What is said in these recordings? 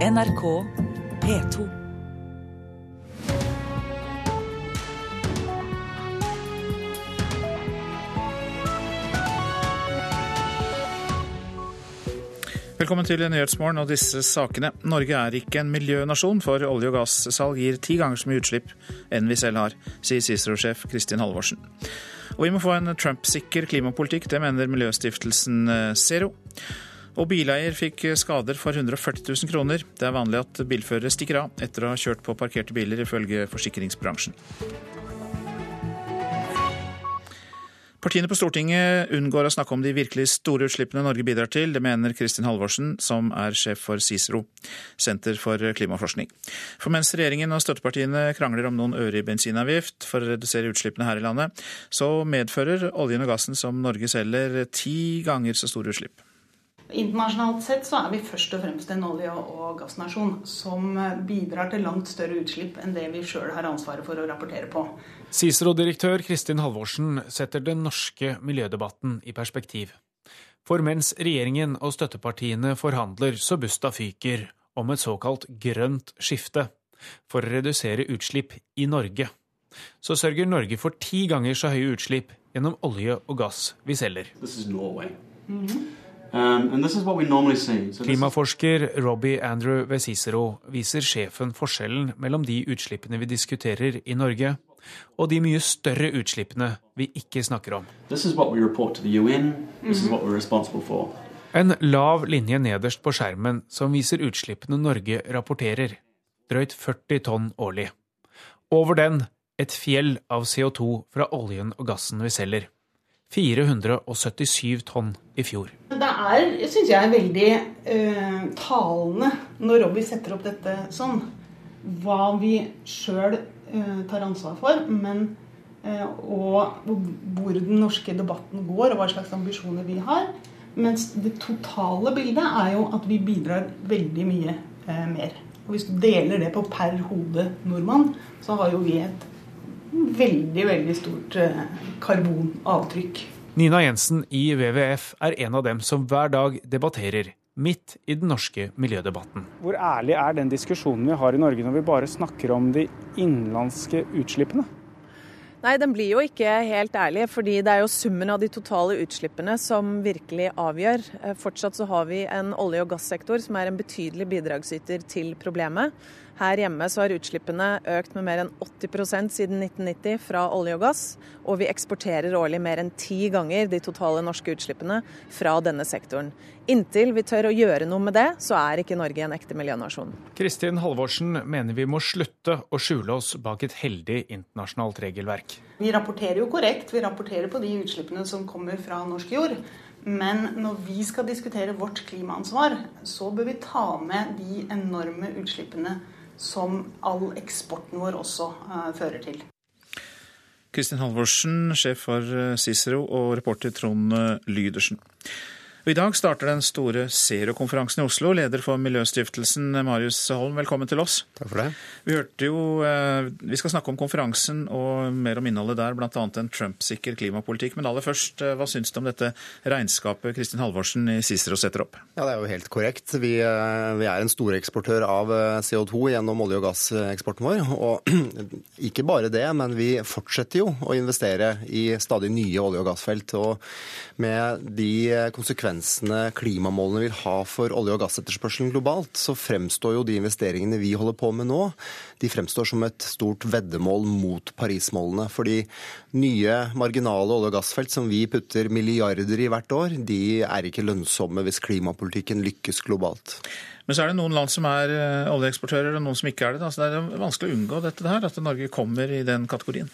NRK P2. Velkommen til Nyhetsmorgen og disse sakene. Norge er ikke en miljønasjon, for olje- og gassalg gir ti ganger så mye utslipp enn vi selv har, sier Cicero-sjef Kristin Halvorsen. Og vi må få en Trump-sikker klimapolitikk, det mener miljøstiftelsen eh, Zero. Og bileier fikk skader for 140 000 kroner. Det er vanlig at bilførere stikker av etter å ha kjørt på parkerte biler, ifølge forsikringsbransjen. Partiene på Stortinget unngår å snakke om de virkelig store utslippene Norge bidrar til. Det mener Kristin Halvorsen, som er sjef for CICERO, Senter for klimaforskning. For mens regjeringen og støttepartiene krangler om noen øre i bensinavgift for å redusere utslippene her i landet, så medfører oljen og gassen som Norge selger, ti ganger så store utslipp. Internasjonalt sett så er vi først og fremst en olje- og gassnasjon som bidrar til langt større utslipp enn det vi sjøl har ansvaret for å rapportere på. CICERO-direktør Kristin Halvorsen setter den norske miljødebatten i perspektiv. For mens regjeringen og støttepartiene forhandler så busta fyker om et såkalt grønt skifte for å redusere utslipp i Norge, så sørger Norge for ti ganger så høye utslipp gjennom olje og gass vi selger. Mm -hmm. Um, Klimaforsker Robbie Andrew ved Cicero viser sjefen forskjellen mellom de utslippene vi diskuterer i Norge, og de mye større utslippene vi ikke snakker om. En lav linje nederst på skjermen som viser utslippene Norge rapporterer. Drøyt 40 tonn årlig. Over den et fjell av CO2 fra oljen og gassen vi selger. 477 tonn i fjor. Det er, syns jeg, veldig uh, talende når Robbie setter opp dette sånn. Hva vi sjøl uh, tar ansvar for, men uh, og hvor den norske debatten går, og hva slags ambisjoner vi har. Mens det totale bildet er jo at vi bidrar veldig mye mer. Og hvis du deler det på per hode nordmann, så har jo vi et veldig, veldig stort karbonavtrykk. Nina Jensen i WWF er en av dem som hver dag debatterer midt i den norske miljødebatten. Hvor ærlig er den diskusjonen vi har i Norge når vi bare snakker om de innenlandske utslippene? Nei, den blir jo ikke helt ærlig, fordi det er jo summen av de totale utslippene som virkelig avgjør. Fortsatt så har vi en olje- og gassektor som er en betydelig bidragsyter til problemet. Her hjemme så har utslippene økt med mer enn 80% siden 1990 fra olje og gass, og vi eksporterer årlig mer enn ti ganger de totale norske utslippene fra denne sektoren. Inntil vi tør å gjøre noe med det, så er ikke Norge en ekte miljønasjon. Kristin Halvorsen mener vi må slutte å skjule oss bak et heldig internasjonalt regelverk. Vi rapporterer jo korrekt, vi rapporterer på de utslippene som kommer fra norsk jord. Men når vi skal diskutere vårt klimaansvar, så bør vi ta med de enorme utslippene som all eksporten vår også uh, fører til. Kristin Halvorsen, sjef for eh, Cicero, og reporter Trond eh, Lydersen. Og I dag starter den store Zero-konferansen i Oslo. Leder for Miljøstiftelsen, Marius Holm, velkommen til oss. Takk for det. Vi hørte jo, eh, vi skal snakke om konferansen og mer om innholdet der, bl.a. en Trump-sikker klimapolitikk. Men aller først, hva syns du om dette regnskapet Kristin Halvorsen i Cicero setter opp? Ja, Det er jo helt korrekt. Vi, vi er en storeksportør av CO2 gjennom olje- og gasseksporten vår. Og ikke bare det, men vi fortsetter jo å investere i stadig nye olje- og gassfelt. Og med de konsekvensene konsekvensene klimamålene vil ha for olje- og gassetterspørselen globalt, så fremstår jo de investeringene vi holder på med nå, de fremstår som et stort veddemål mot Paris-målene. Fordi nye marginale olje- og gassfelt som vi putter milliarder i hvert år, de er ikke lønnsomme hvis klimapolitikken lykkes globalt. Men så er det noen land som er oljeeksportører, og noen som ikke er det. Så det er vanskelig å unngå dette her, at Norge kommer i den kategorien.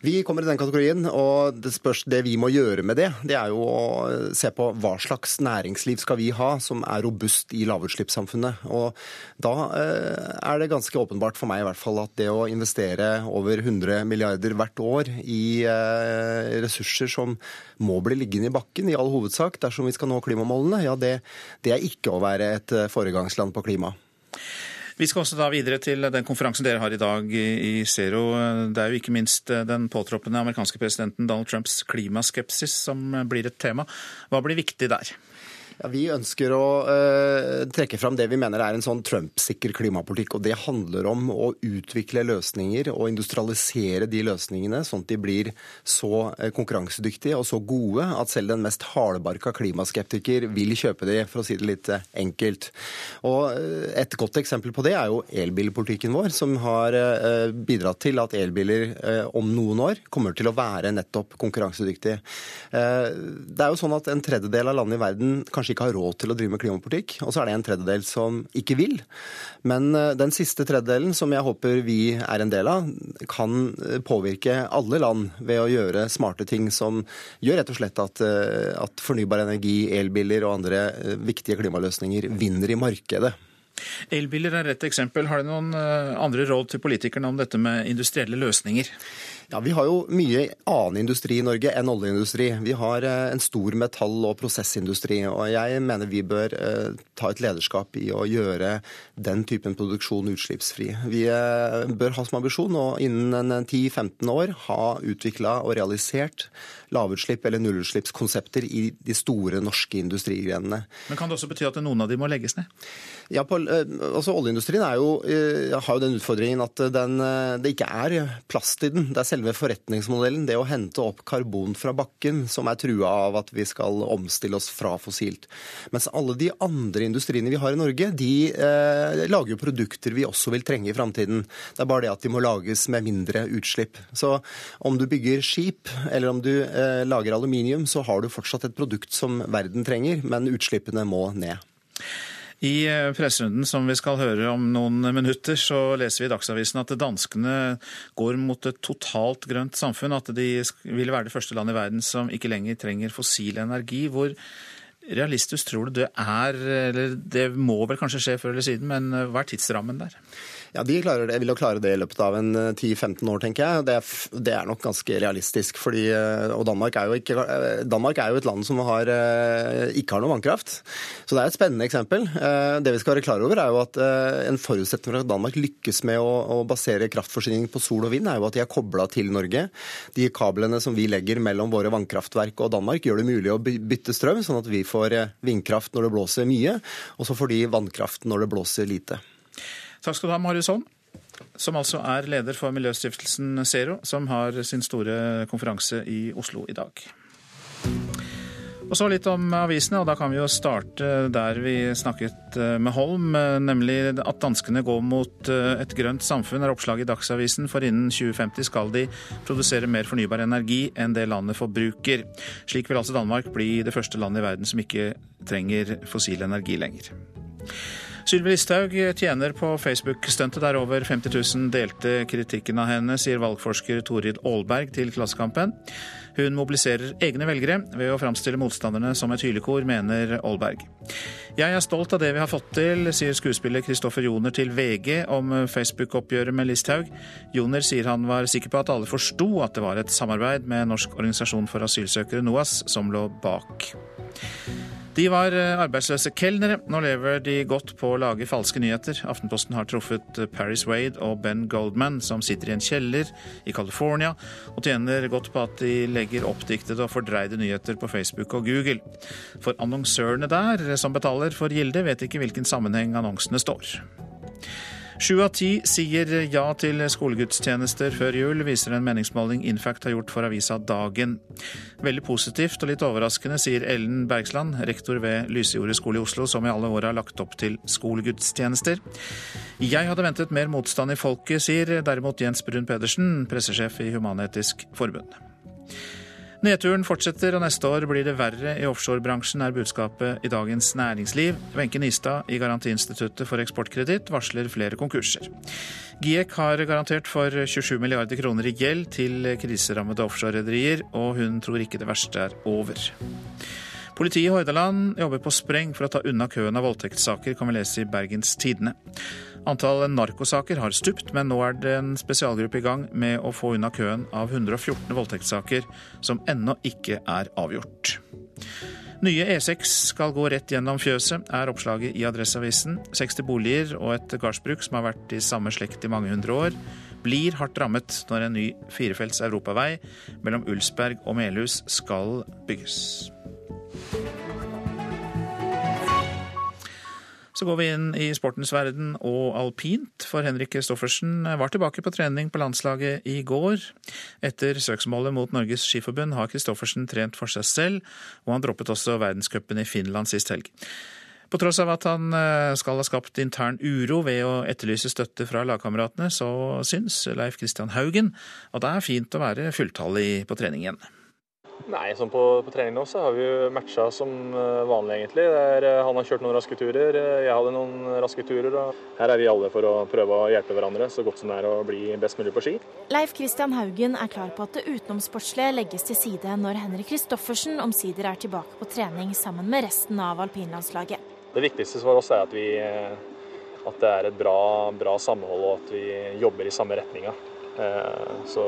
Vi kommer i den kategorien, og det spørs det vi må gjøre med det. Det er jo å se på hva slags næringsliv skal vi ha som er robust i lavutslippssamfunnet. Og da er det ganske åpenbart for meg i hvert fall at det å investere over 100 milliarder hvert år i ressurser som må bli liggende i bakken i all hovedsak dersom vi skal nå klimamålene, ja det, det er ikke å være et foregangsland på klima. Vi skal også da videre til den konferansen dere har i dag i Zero. Det er jo ikke minst den påtroppende amerikanske presidenten Donald Trumps klimaskepsis som blir et tema. Hva blir viktig der? Ja, vi ønsker å uh, trekke fram det vi mener er en sånn Trump-sikker klimapolitikk. og Det handler om å utvikle løsninger og industrialisere de løsningene sånn at de blir så uh, konkurransedyktige og så gode at selv den mest hardbarka klimaskeptiker vil kjøpe de, for å si det litt uh, enkelt. Og Et godt eksempel på det er jo elbilpolitikken vår, som har bidratt til at elbiler om noen år kommer til å være nettopp konkurransedyktige. Det er jo sånn at En tredjedel av landene i verden kanskje kanskje ikke har råd til å drive med klimapolitikk. Og så er det en tredjedel som ikke vil. Men eh, den siste tredjedelen, som jeg håper vi er en del av, kan eh, påvirke alle land ved å gjøre smarte ting som gjør rett og slett at, eh, at fornybar energi, elbiler og andre viktige klimaløsninger vinner i markedet. Elbiler er et eksempel. Har du noen andre råd til politikerne om dette med industrielle løsninger? Ja, Vi har jo mye annen industri i Norge enn oljeindustri. Vi har eh, en stor metall- og prosessindustri. og Jeg mener vi bør eh, ta et lederskap i å gjøre den typen produksjon utslippsfri. Vi eh, bør ha som ambisjon å innen 10-15 år ha utvikla og realisert lavutslipp- eller nullutslippskonsepter i de store norske industrigrenene. Men Kan det også bety at noen av de må legges ned? Ja, på, altså Oljeindustrien jo, har jo den utfordringen at den, det ikke er plass til den. Det er selve forretningsmodellen, det å hente opp karbon fra bakken, som er trua av at vi skal omstille oss fra fossilt. Mens alle de andre industriene vi har i Norge, de eh, lager jo produkter vi også vil trenge i framtiden. Det er bare det at de må lages med mindre utslipp. Så om du bygger skip, eller om du eh, lager aluminium, så har du fortsatt et produkt som verden trenger, men utslippene må ned. I eh, presserunden som vi skal høre om noen minutter, så leser vi i Dagsavisen at danskene går mot et totalt grønt samfunn. At de vil være det første landet i verden som ikke lenger trenger fossil energi. Hvor realistisk tror du det er? Eller det må vel kanskje skje før eller siden, men eh, hva er tidsrammen der? Ja, De klarer det, vil jo klare det i løpet av en 10-15 eh, år, tenker jeg. Det er, det er, nok ganske realistisk. Fordi, eh, og Danmark er, ikke, eh, Danmark er, jo et land som har, ikke har noe vannkraft. Så det er et spennende eksempel. Det vi skal være klar over, er jo at en forutsetning for at Danmark lykkes med å, å basere kraftforsyning på sol og vind, er jo at de er kobla til Norge. De kablene som vi legger mellom våre vannkraftverk og Danmark, gjør det mulig å bytte strøm, sånn at vi får vindkraft når det blåser mye, og så får de vannkraft når det blåser lite. Takk skal du ha, Marius Holm, som altså er leder for miljøstiftelsen Zero, som har sin store konferanse i Oslo i dag. Og så litt om avisene, og da kan vi jo starte der vi snakket eh, med Holm. Nemlig at danskene går mot eh, et grønt samfunn, er oppslaget i Dagsavisen. For innen 2050 skal de produsere mer fornybar energi enn det landet forbruker. Slik vil altså Danmark bli det første landet i verden som ikke trenger fossil energi lenger. Sylvi Listhaug tjener på Facebook-stuntet der over 50 000 delte kritikken av henne, sier valgforsker Torid Aalberg til Klassekampen. Hun mobiliserer egne velgere ved å framstille motstanderne som et hylekor, mener Aalberg. Jeg er stolt av det vi har fått til, sier skuespiller Kristoffer Joner til VG om Facebook-oppgjøret med Listhaug. Joner sier han var sikker på at alle forsto at det var et samarbeid med Norsk organisasjon for asylsøkere, NOAS, som lå bak. De var eh, arbeidsløse kelnere. Nå lever de godt på å lage falske nyheter. Aftenposten har truffet eh, Paris Wade og Ben Goldman, som sitter i en kjeller i California og tjener godt på at de legger oppdiktede og fordreide nyheter på Facebook og Google. For annonsørene der, som betaler for gildet, vet ikke hvilken sammenheng annonsene står. Sju av ti sier ja til skolegudstjenester før jul, viser en meningsmåling Infact har gjort for avisa Dagen. Veldig positivt og litt overraskende, sier Ellen Bergsland, rektor ved Lysejordet skole i Oslo, som i alle år har lagt opp til skolegudstjenester. Jeg hadde ventet mer motstand i folket, sier derimot Jens Brun Pedersen, pressesjef i Human-Etisk Forbund. Nedturen fortsetter, og neste år blir det verre i offshorebransjen, er budskapet i Dagens Næringsliv. Wenche Nistad i Garantiinstituttet for eksportkreditt varsler flere konkurser. GIEK har garantert for 27 milliarder kroner i gjeld til kriserammede offshorerederier, og hun tror ikke det verste er over. Politiet i Hordaland jobber på spreng for å ta unna køen av voldtektssaker, kan vi lese i Bergens Tidende. Antall narkosaker har stupt, men nå er det en spesialgruppe i gang med å få unna køen av 114 voldtektssaker som ennå ikke er avgjort. Nye E6 skal gå rett gjennom fjøset, er oppslaget i Adresseavisen. 60 boliger og et gardsbruk som har vært i samme slekt i mange hundre år, blir hardt rammet når en ny firefelts europavei mellom Ulsberg og Melhus skal bygges. Så går vi inn i sportens verden og alpint, for Henrik Stoffersen var tilbake på trening på landslaget i går. Etter søksmålet mot Norges Skiforbund har Kristoffersen trent for seg selv, og han droppet også verdenscupen i Finland sist helg. På tross av at han eh, skal ha skapt intern uro ved å etterlyse støtte fra lagkameratene, så syns Leif Kristian Haugen at det er fint å være fulltallig på trening igjen. Nei, sånn på, på, trening nå så har vi jo matcha som eh, vanlig, egentlig. Er, eh, han har kjørt noen raske turer, eh, jeg hadde noen raske turer. Her er vi alle for å prøve å hjelpe hverandre så godt som det er å bli best mulig på ski. Leif Kristian Haugen er klar på at det utenomsportslige legges til side når Henrik Kristoffersen omsider er tilbake på trening sammen med resten av alpinlandslaget. Det viktigste for oss er at, vi, at det er et bra, bra samhold og at vi jobber i samme retninga. Så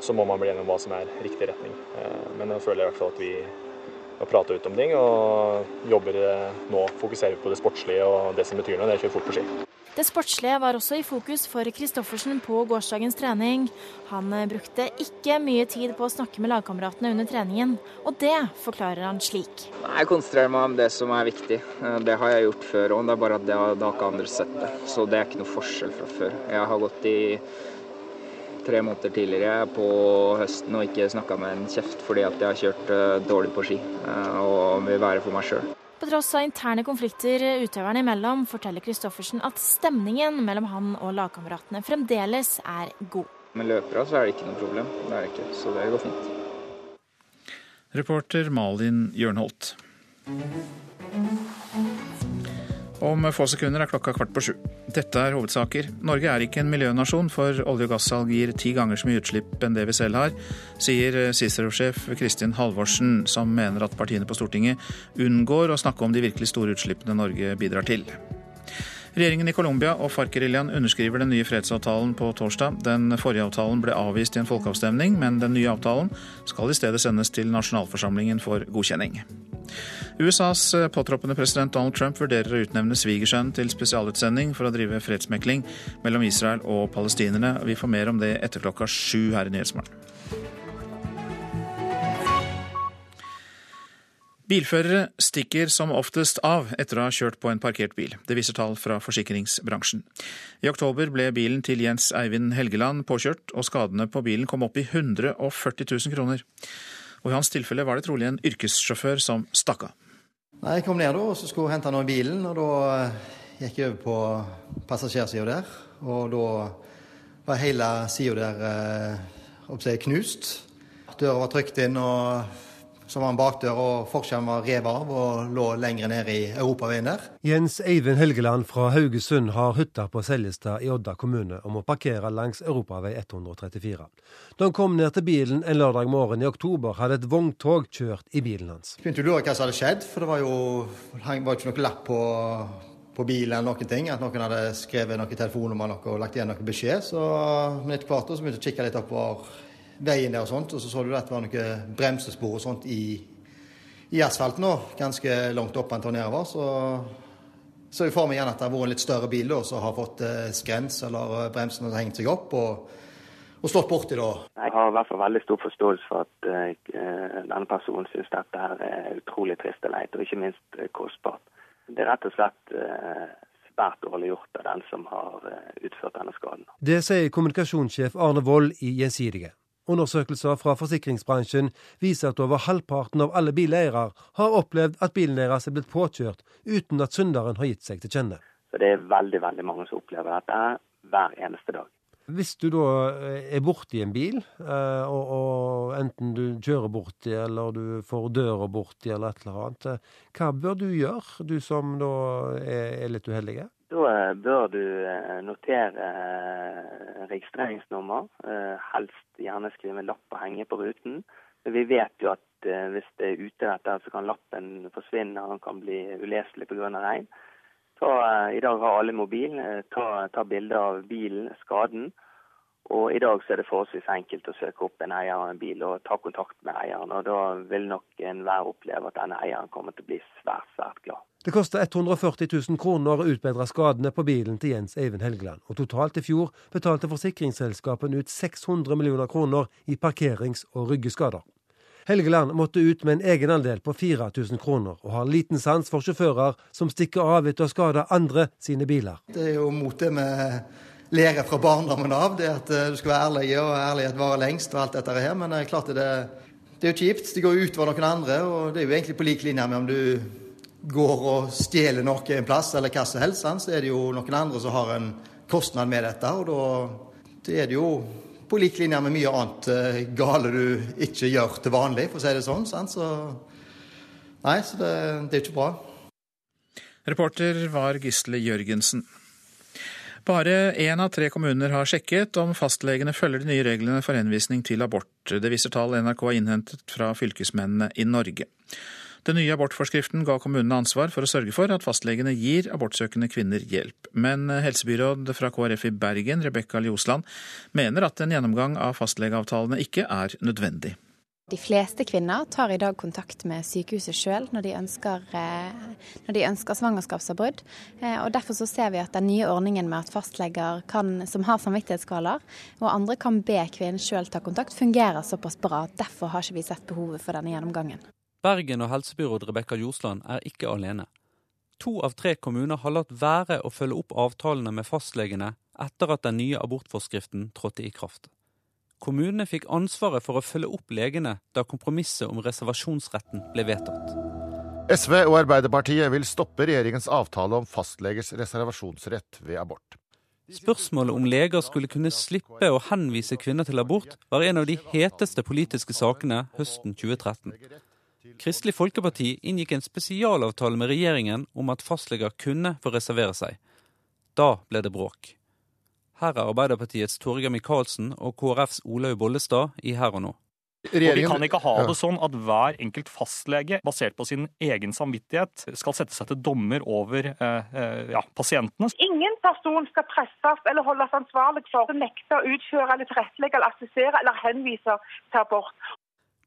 så må man bli enig om hva som er riktig retning. Eh, men jeg føler i hvert fall at vi har prata ut om ting og jobber eh, nå. Fokuserer vi på det sportslige og det som betyr noe, det er å kjøre fort på ski. Det sportslige var også i fokus for Kristoffersen på gårsdagens trening. Han eh, brukte ikke mye tid på å snakke med lagkameratene under treningen, og det forklarer han slik. Jeg konsentrerer meg om det som er viktig. Det har jeg gjort før òg, det er bare at det har, da ikke andre sett det. Så det er ikke noe forskjell fra før. Jeg har gått i tre måneder tidligere på høsten og ikke snakka med en kjeft fordi at jeg har kjørt eh, dårlig på ski eh, og vil være for meg sjøl. På tross av interne konflikter utøverne imellom, forteller Kristoffersen at stemningen mellom han og lagkameratene fremdeles er god. Med løpere så er det ikke noe problem, det er det ikke, så det går fint. Reporter Malin Jørnholt. Om få sekunder er klokka kvart på sju. Dette er hovedsaker. Norge er ikke en miljønasjon, for olje- og gassalg gir ti ganger så mye utslipp enn det vi selv har, sier Cicero-sjef Kristin Halvorsen, som mener at partiene på Stortinget unngår å snakke om de virkelig store utslippene Norge bidrar til. Regjeringen i Colombia og FARC-geriljaen underskriver den nye fredsavtalen på torsdag. Den forrige avtalen ble avvist i en folkeavstemning, men den nye avtalen skal i stedet sendes til nasjonalforsamlingen for godkjenning. USAs påtroppende president Donald Trump vurderer å utnevne svigersønnen til spesialutsending for å drive fredsmekling mellom Israel og palestinerne. Vi får mer om det etter klokka sju her i Nyhetsmorgen. Bilførere stikker som oftest av etter å ha kjørt på en parkert bil. Det viser tall fra forsikringsbransjen. I oktober ble bilen til Jens Eivind Helgeland påkjørt, og skadene på bilen kom opp i 140 000 kroner. Og I hans tilfelle var det trolig en yrkessjåfør som stakk av. Jeg kom ned da, og så skulle hente noe i bilen. og Da eh, gikk jeg over på passasjersida der. Og da var hele sida der eh, knust. Døra var trykt inn, og som var en bakdør, og forskjermen var revet av og lå lenger nede i europaveien der. Jens Eivind Helgeland fra Haugesund har hytta på Seljestad i Odda kommune og må parkere langs europavei 134. Da han kom ned til bilen en lørdag morgen i oktober, hadde et vogntog kjørt i bilen hans. Jeg begynte å lure hva som hadde skjedd, for det var jo var ikke noe lapp på på bilen eller noen ting. At noen hadde skrevet noe telefonnummer og lagt igjen noe beskjed. Så men etter hvert så begynte jeg å kikke litt oppover veien der og sånt, og så så du at det var noen bremsespor og sånt i, i asfalten nå, ganske langt opp og nedover. Så så jeg får meg igjen at det har vært en litt større bil da, som har fått eh, skrens eller eh, bremsen har hengt seg opp og, og slått borti da. Jeg har i hvert fall veldig stor forståelse for at uh, denne personen syns dette her er utrolig trist og leit, og ikke minst kostbart. Det er rett og slett uh, svært dårlig gjort av den som har utført denne skaden. Det sier kommunikasjonssjef Arne Wold i Gjensidige. Undersøkelser fra forsikringsbransjen viser at over halvparten av alle bileiere har opplevd at bilen deres er blitt påkjørt uten at synderen har gitt seg til kjenne. Så Det er veldig veldig mange som opplever dette hver eneste dag. Hvis du da eh, er borti en bil, eh, og, og enten du kjører borti eller du får døra borti eller et eller annet, eh, hva bør du gjøre, du som da er, er litt uheldig? Da bør du notere registreringsnummer. Helst gjerne skrive en lapp og henge på ruten. Vi vet jo at hvis det er ute dette, så kan lappen forsvinne og den kan bli uleselig pga. regn. Ta, I dag har alle mobil. Ta, ta bilde av bilen, skaden. Og i dag så er det forholdsvis enkelt å søke opp en eier av en bil og ta kontakt med eieren. Og da vil nok enhver oppleve at denne eieren kommer til å bli svært, svært glad. Det koster 140 000 kroner å utbedre skadene på bilen til Jens Eivind Helgeland. Og totalt i fjor betalte forsikringsselskapene ut 600 millioner kroner i parkerings- og ryggeskader. Helgeland måtte ut med en egenandel på 4000 kroner, og har liten sans for sjåfører som stikker av etter å skade andre sine biler. Det er jo mot det vi lærer fra barndommen av, det at eh, du skal være ærlig, og ærlighet varer lengst og alt dette her. Men det er klart det, det er jo kjipt. Det går jo utover noen andre, og det er jo egentlig på lik linje med om du går og stjeler noe en plass, eller hva som helst, så er det jo noen andre som har en kostnad med dette. Og da er det jo på lik linje med mye annet eh, gale du ikke gjør til vanlig, for å si det sånn. Sant? Så nei, så det, det er ikke bra. Reporter var Gisle Jørgensen. Bare én av tre kommuner har sjekket om fastlegene følger de nye reglene for henvisning til abort. Det viser tall NRK har innhentet fra fylkesmennene i Norge. Den nye abortforskriften ga kommunene ansvar for å sørge for at fastlegene gir abortsøkende kvinner hjelp. Men helsebyråd fra KrF i Bergen, Rebekka Ljosland, mener at en gjennomgang av fastlegeavtalene ikke er nødvendig. De fleste kvinner tar i dag kontakt med sykehuset sjøl når, eh, når, de ønsker svangerskapsavbrudd. Eh, og Derfor så ser vi at den nye ordningen med at fastleger kan, som har samvittighetskvaler, og andre kan be kvinnen sjøl ta kontakt, fungerer såpass bra. Derfor har ikke vi sett behovet for denne gjennomgangen. Bergen og helsebyråd Rebekka Ljosland er ikke alene. To av tre kommuner har latt være å følge opp avtalene med fastlegene etter at den nye abortforskriften trådte i kraft. Kommunene fikk ansvaret for å følge opp legene da kompromisset om reservasjonsretten ble vedtatt. SV og Arbeiderpartiet vil stoppe regjeringens avtale om fastlegers reservasjonsrett ved abort. Spørsmålet om leger skulle kunne slippe å henvise kvinner til abort, var en av de heteste politiske sakene høsten 2013. Kristelig Folkeparti inngikk en spesialavtale med regjeringen om at fastleger kunne få reservere seg. Da ble det bråk. Her er Arbeiderpartiets Torgeir Micaelsen og KrFs Olaug Bollestad i Her og nå. Regjeringen... Og Vi kan ikke ha det sånn at hver enkelt fastlege, basert på sin egen samvittighet, skal sette seg til dommer over eh, eh ja, pasientene. Ingen person skal presses eller holdes ansvarlig for å nekte å utføre eller tilrettelegge eller assistere eller henvise til abort.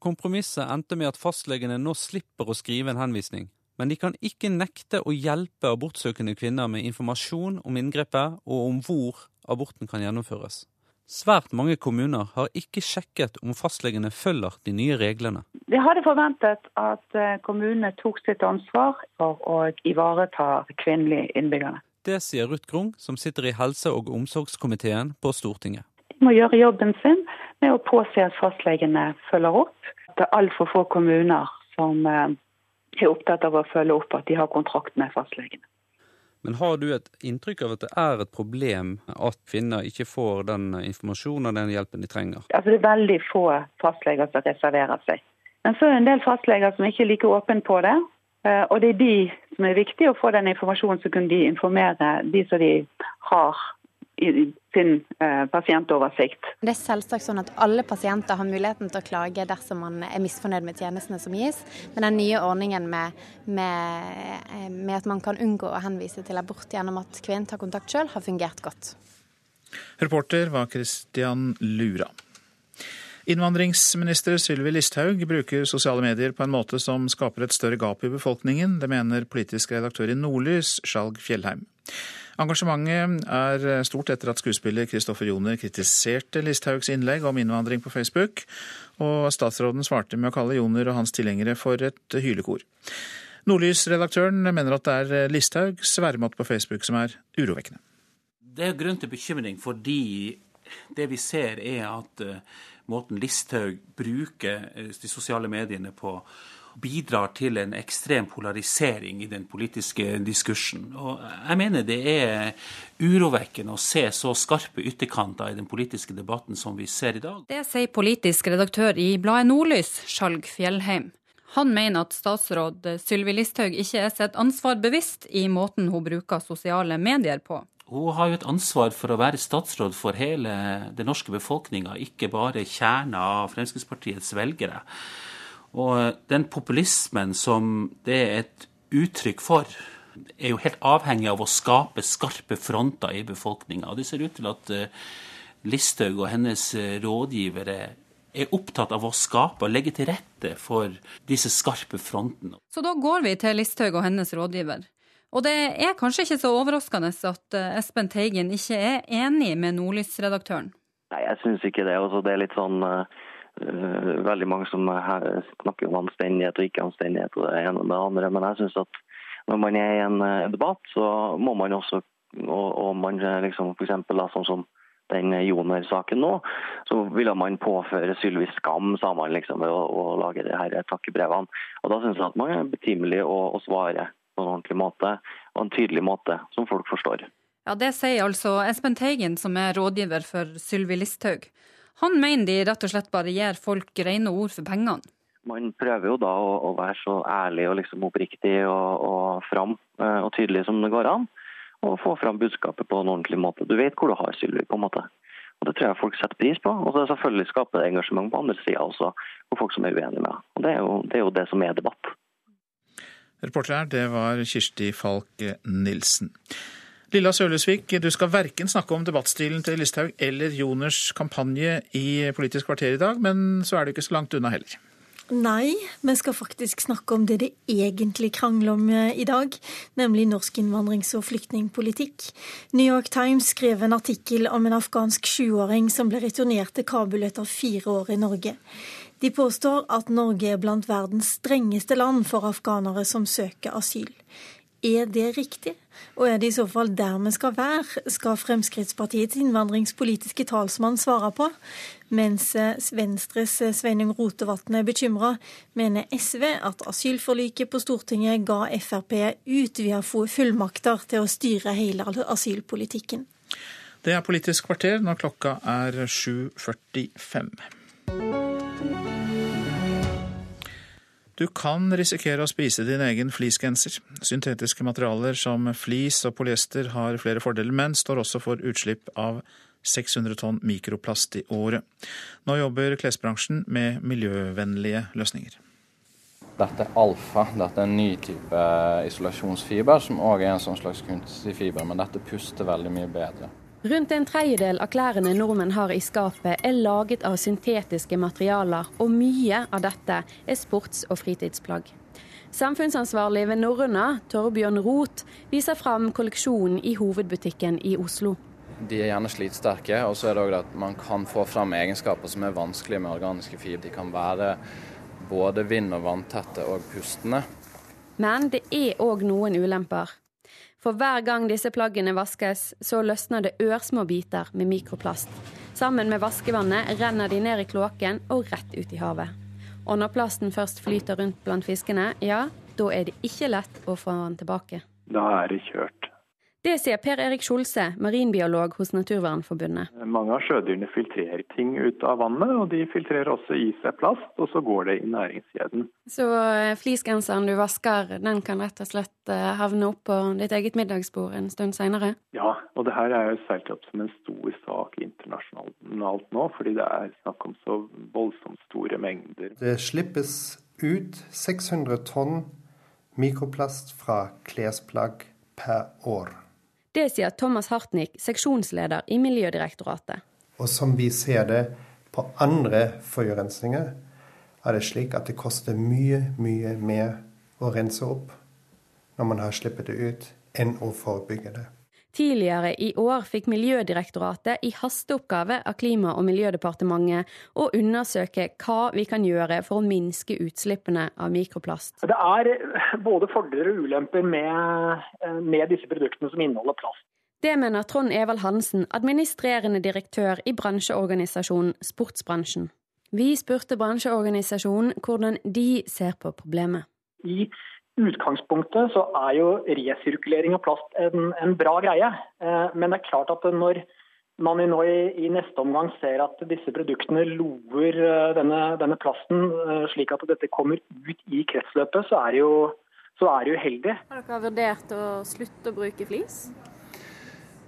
Kompromisset endte med at fastlegene nå slipper å skrive en henvisning. Men de kan ikke nekte å hjelpe abortsøkende kvinner med informasjon om inngrepet og om hvor aborten kan gjennomføres. Svært mange kommuner har ikke sjekket om fastlegene følger de nye reglene. Vi hadde forventet at eh, kommunene tok sitt ansvar for å ivareta kvinnelige innbyggere. Det sier Ruth Grung, som sitter i helse- og omsorgskomiteen på Stortinget. De må gjøre jobben sin med å påse at fastlegene følger opp. Det er altfor få kommuner som eh, er opptatt av å følge opp at de har kontrakt med fastlegene. Men har du et inntrykk av at det er et problem at kvinner ikke får den informasjonen og den hjelpen de trenger? Altså, det er veldig få fastleger som reserverer seg. Men så er det en del fastleger som ikke er like åpne på det. Eh, og det er de som er viktige å få den informasjonen, så kunne de informere de som de har i sin eh, pasientoversikt. Det er selvsagt sånn at alle pasienter har muligheten til å klage dersom man er misfornøyd med tjenestene som gis, men den nye ordningen med, med, eh, med at man kan unngå å henvise til abort gjennom at kvinnen tar kontakt sjøl, har fungert godt. Reporter var Christian Lura. Innvandringsminister Sylvi Listhaug bruker sosiale medier på en måte som skaper et større gap i befolkningen. Det mener politisk redaktør i Nordlys, Skjalg Fjellheim. Engasjementet er stort etter at skuespiller Kristoffer Joner kritiserte Listhaugs innlegg om innvandring på Facebook, og statsråden svarte med å kalle Joner og hans tilhengere for et hylekor. Nordlys-redaktøren mener at det er Listhaugs væremåte på Facebook som er urovekkende. Det er grunn til bekymring fordi det vi ser er at eh, måten Listhaug bruker eh, de sosiale mediene på, bidrar til en ekstrem polarisering i den politiske diskursen. Og jeg mener det er urovekkende å se så skarpe ytterkanter i den politiske debatten som vi ser i dag. Det sier politisk redaktør i bladet Nordlys, Skjalg Fjellheim. Han mener at statsråd Sylvi Listhaug ikke er sitt ansvar bevisst i måten hun bruker sosiale medier på. Hun har jo et ansvar for å være statsråd for hele den norske befolkninga, ikke bare kjerna av Fremskrittspartiets velgere. Og den populismen som det er et uttrykk for, er jo helt avhengig av å skape skarpe fronter i befolkninga. Det ser ut til at eh, Listhaug og hennes eh, rådgivere er opptatt av å skape og legge til rette for disse skarpe frontene. Så da går vi til Listhaug og hennes rådgiver. Og det er kanskje ikke så overraskende at eh, Espen Teigen ikke er enig med Nordlys-redaktøren? Nei, jeg syns ikke det. Også det er litt sånn uh, veldig mange som snakker om anstendighet og ikke anstendighet og det ene og det andre. Men jeg syns at når man er i en uh, debatt, så må man også og, og man liksom for eksempel, da, sånn som den Joner-saken nå, så ville man påføre Sylvi skam, sa man liksom, ved å, å lage de her takkebrevene. Og Da syns jeg at man er betimelig å, å svare på en ordentlig måte og en tydelig måte som folk forstår. Ja, Det sier altså Espen Teigen, som er rådgiver for Sylvi Listhaug. Han mener de rett og slett bare gir folk rene ord for pengene. Man prøver jo da å, å være så ærlig og liksom oppriktig og, og fram eh, og tydelig som det går an. Og få fram budskapet på en ordentlig måte. Du vet hvor du har Sylvi, på en måte. Og Det tror jeg folk setter pris på. Og så selvfølgelig skaper det engasjement på andre sida også, for folk som er uenige med. Og det er, jo, det er jo det som er debatt. Reporter her, det var Kirsti Falk Nilsen. Lilla Sølesvik, du skal verken snakke om debattstilen til Listhaug eller Joners kampanje i Politisk kvarter i dag, men så er du ikke så langt unna heller. Nei, vi skal faktisk snakke om det det egentlig krangler om eh, i dag, nemlig norsk innvandrings- og flyktningpolitikk. New York Times skrev en artikkel om en afghansk sjuåring som ble returnert til Kabul etter fire år i Norge. De påstår at Norge er blant verdens strengeste land for afghanere som søker asyl. Er det riktig? Og er det i så fall der vi skal være, skal Fremskrittspartiets innvandringspolitiske talsmann svare på. Mens Venstres Sveinung Rotevatn er bekymra, mener SV at asylforliket på Stortinget ga Frp utvida fullmakter til å styre hele asylpolitikken. Det er Politisk kvarter når klokka er 7.45. Du kan risikere å spise din egen fleecegenser. Syntetiske materialer som flis og polyester har flere fordeler, men står også for utslipp av 600 tonn mikroplast i året. Nå jobber klesbransjen med miljøvennlige løsninger. Dette er alfa. Dette er en ny type isolasjonsfiber, som òg er en sånn slags kunstig fiber, men dette puster veldig mye bedre. Rundt en tredjedel av klærne nordmenn har i skapet er laget av syntetiske materialer, og mye av dette er sports- og fritidsplagg. Samfunnsansvarlig ved Norrøna, Torbjørn Roth, viser fram kolleksjonen i hovedbutikken i Oslo. De er gjerne slitsterke, og så er det òg at man kan få fram egenskaper som er vanskelige med organiske fibre. De kan være både vind- og vanntette og pustende. Men det er òg noen ulemper. For hver gang disse plaggene vaskes, så løsner det ørsmå biter med mikroplast. Sammen med vaskevannet renner de ned i kloakken og rett ut i havet. Og når plasten først flyter rundt blant fiskene, ja, da er det ikke lett å få den tilbake. Da er det kjørt. Det sier Per Erik Skjolse, marinbiolog hos Naturvernforbundet. Mange av sjødyrene filtrerer ting ut av vannet, og de filtrerer også i seg plast, og så går det i næringskjeden. Så eh, fleecegenseren du vasker, den kan rett og slett eh, havne opp på ditt eget middagsbord en stund seinere? Ja, og det her er jo seilt opp som en stor sak internasjonalt nå, fordi det er snakk om så voldsomt store mengder. Det slippes ut 600 tonn mikroplast fra klesplagg per år. Det sier Thomas Hartnick, seksjonsleder i Miljødirektoratet. Og som vi ser det på andre forurensninger, er det slik at det koster mye, mye mer å rense opp når man har sluppet det ut, enn å forebygge det. Tidligere i år fikk Miljødirektoratet i hasteoppgave av Klima- og miljødepartementet å undersøke hva vi kan gjøre for å minske utslippene av mikroplast. Det er både fordeler og ulemper med, med disse produktene som inneholder plast. Det mener Trond Evald Hansen, administrerende direktør i bransjeorganisasjonen Sportsbransjen. Vi spurte bransjeorganisasjonen hvordan de ser på problemet. I utgangspunktet så er jo resirkulering av plast en, en bra greie. Eh, men det er klart at når man nå i, i, neste omgang ser at disse produktene lover denne, denne, plasten eh, slik at dette kommer ut i kretsløpet, så er det jo, så er det uheldig. Har dere vurdert å slutte å bruke flis?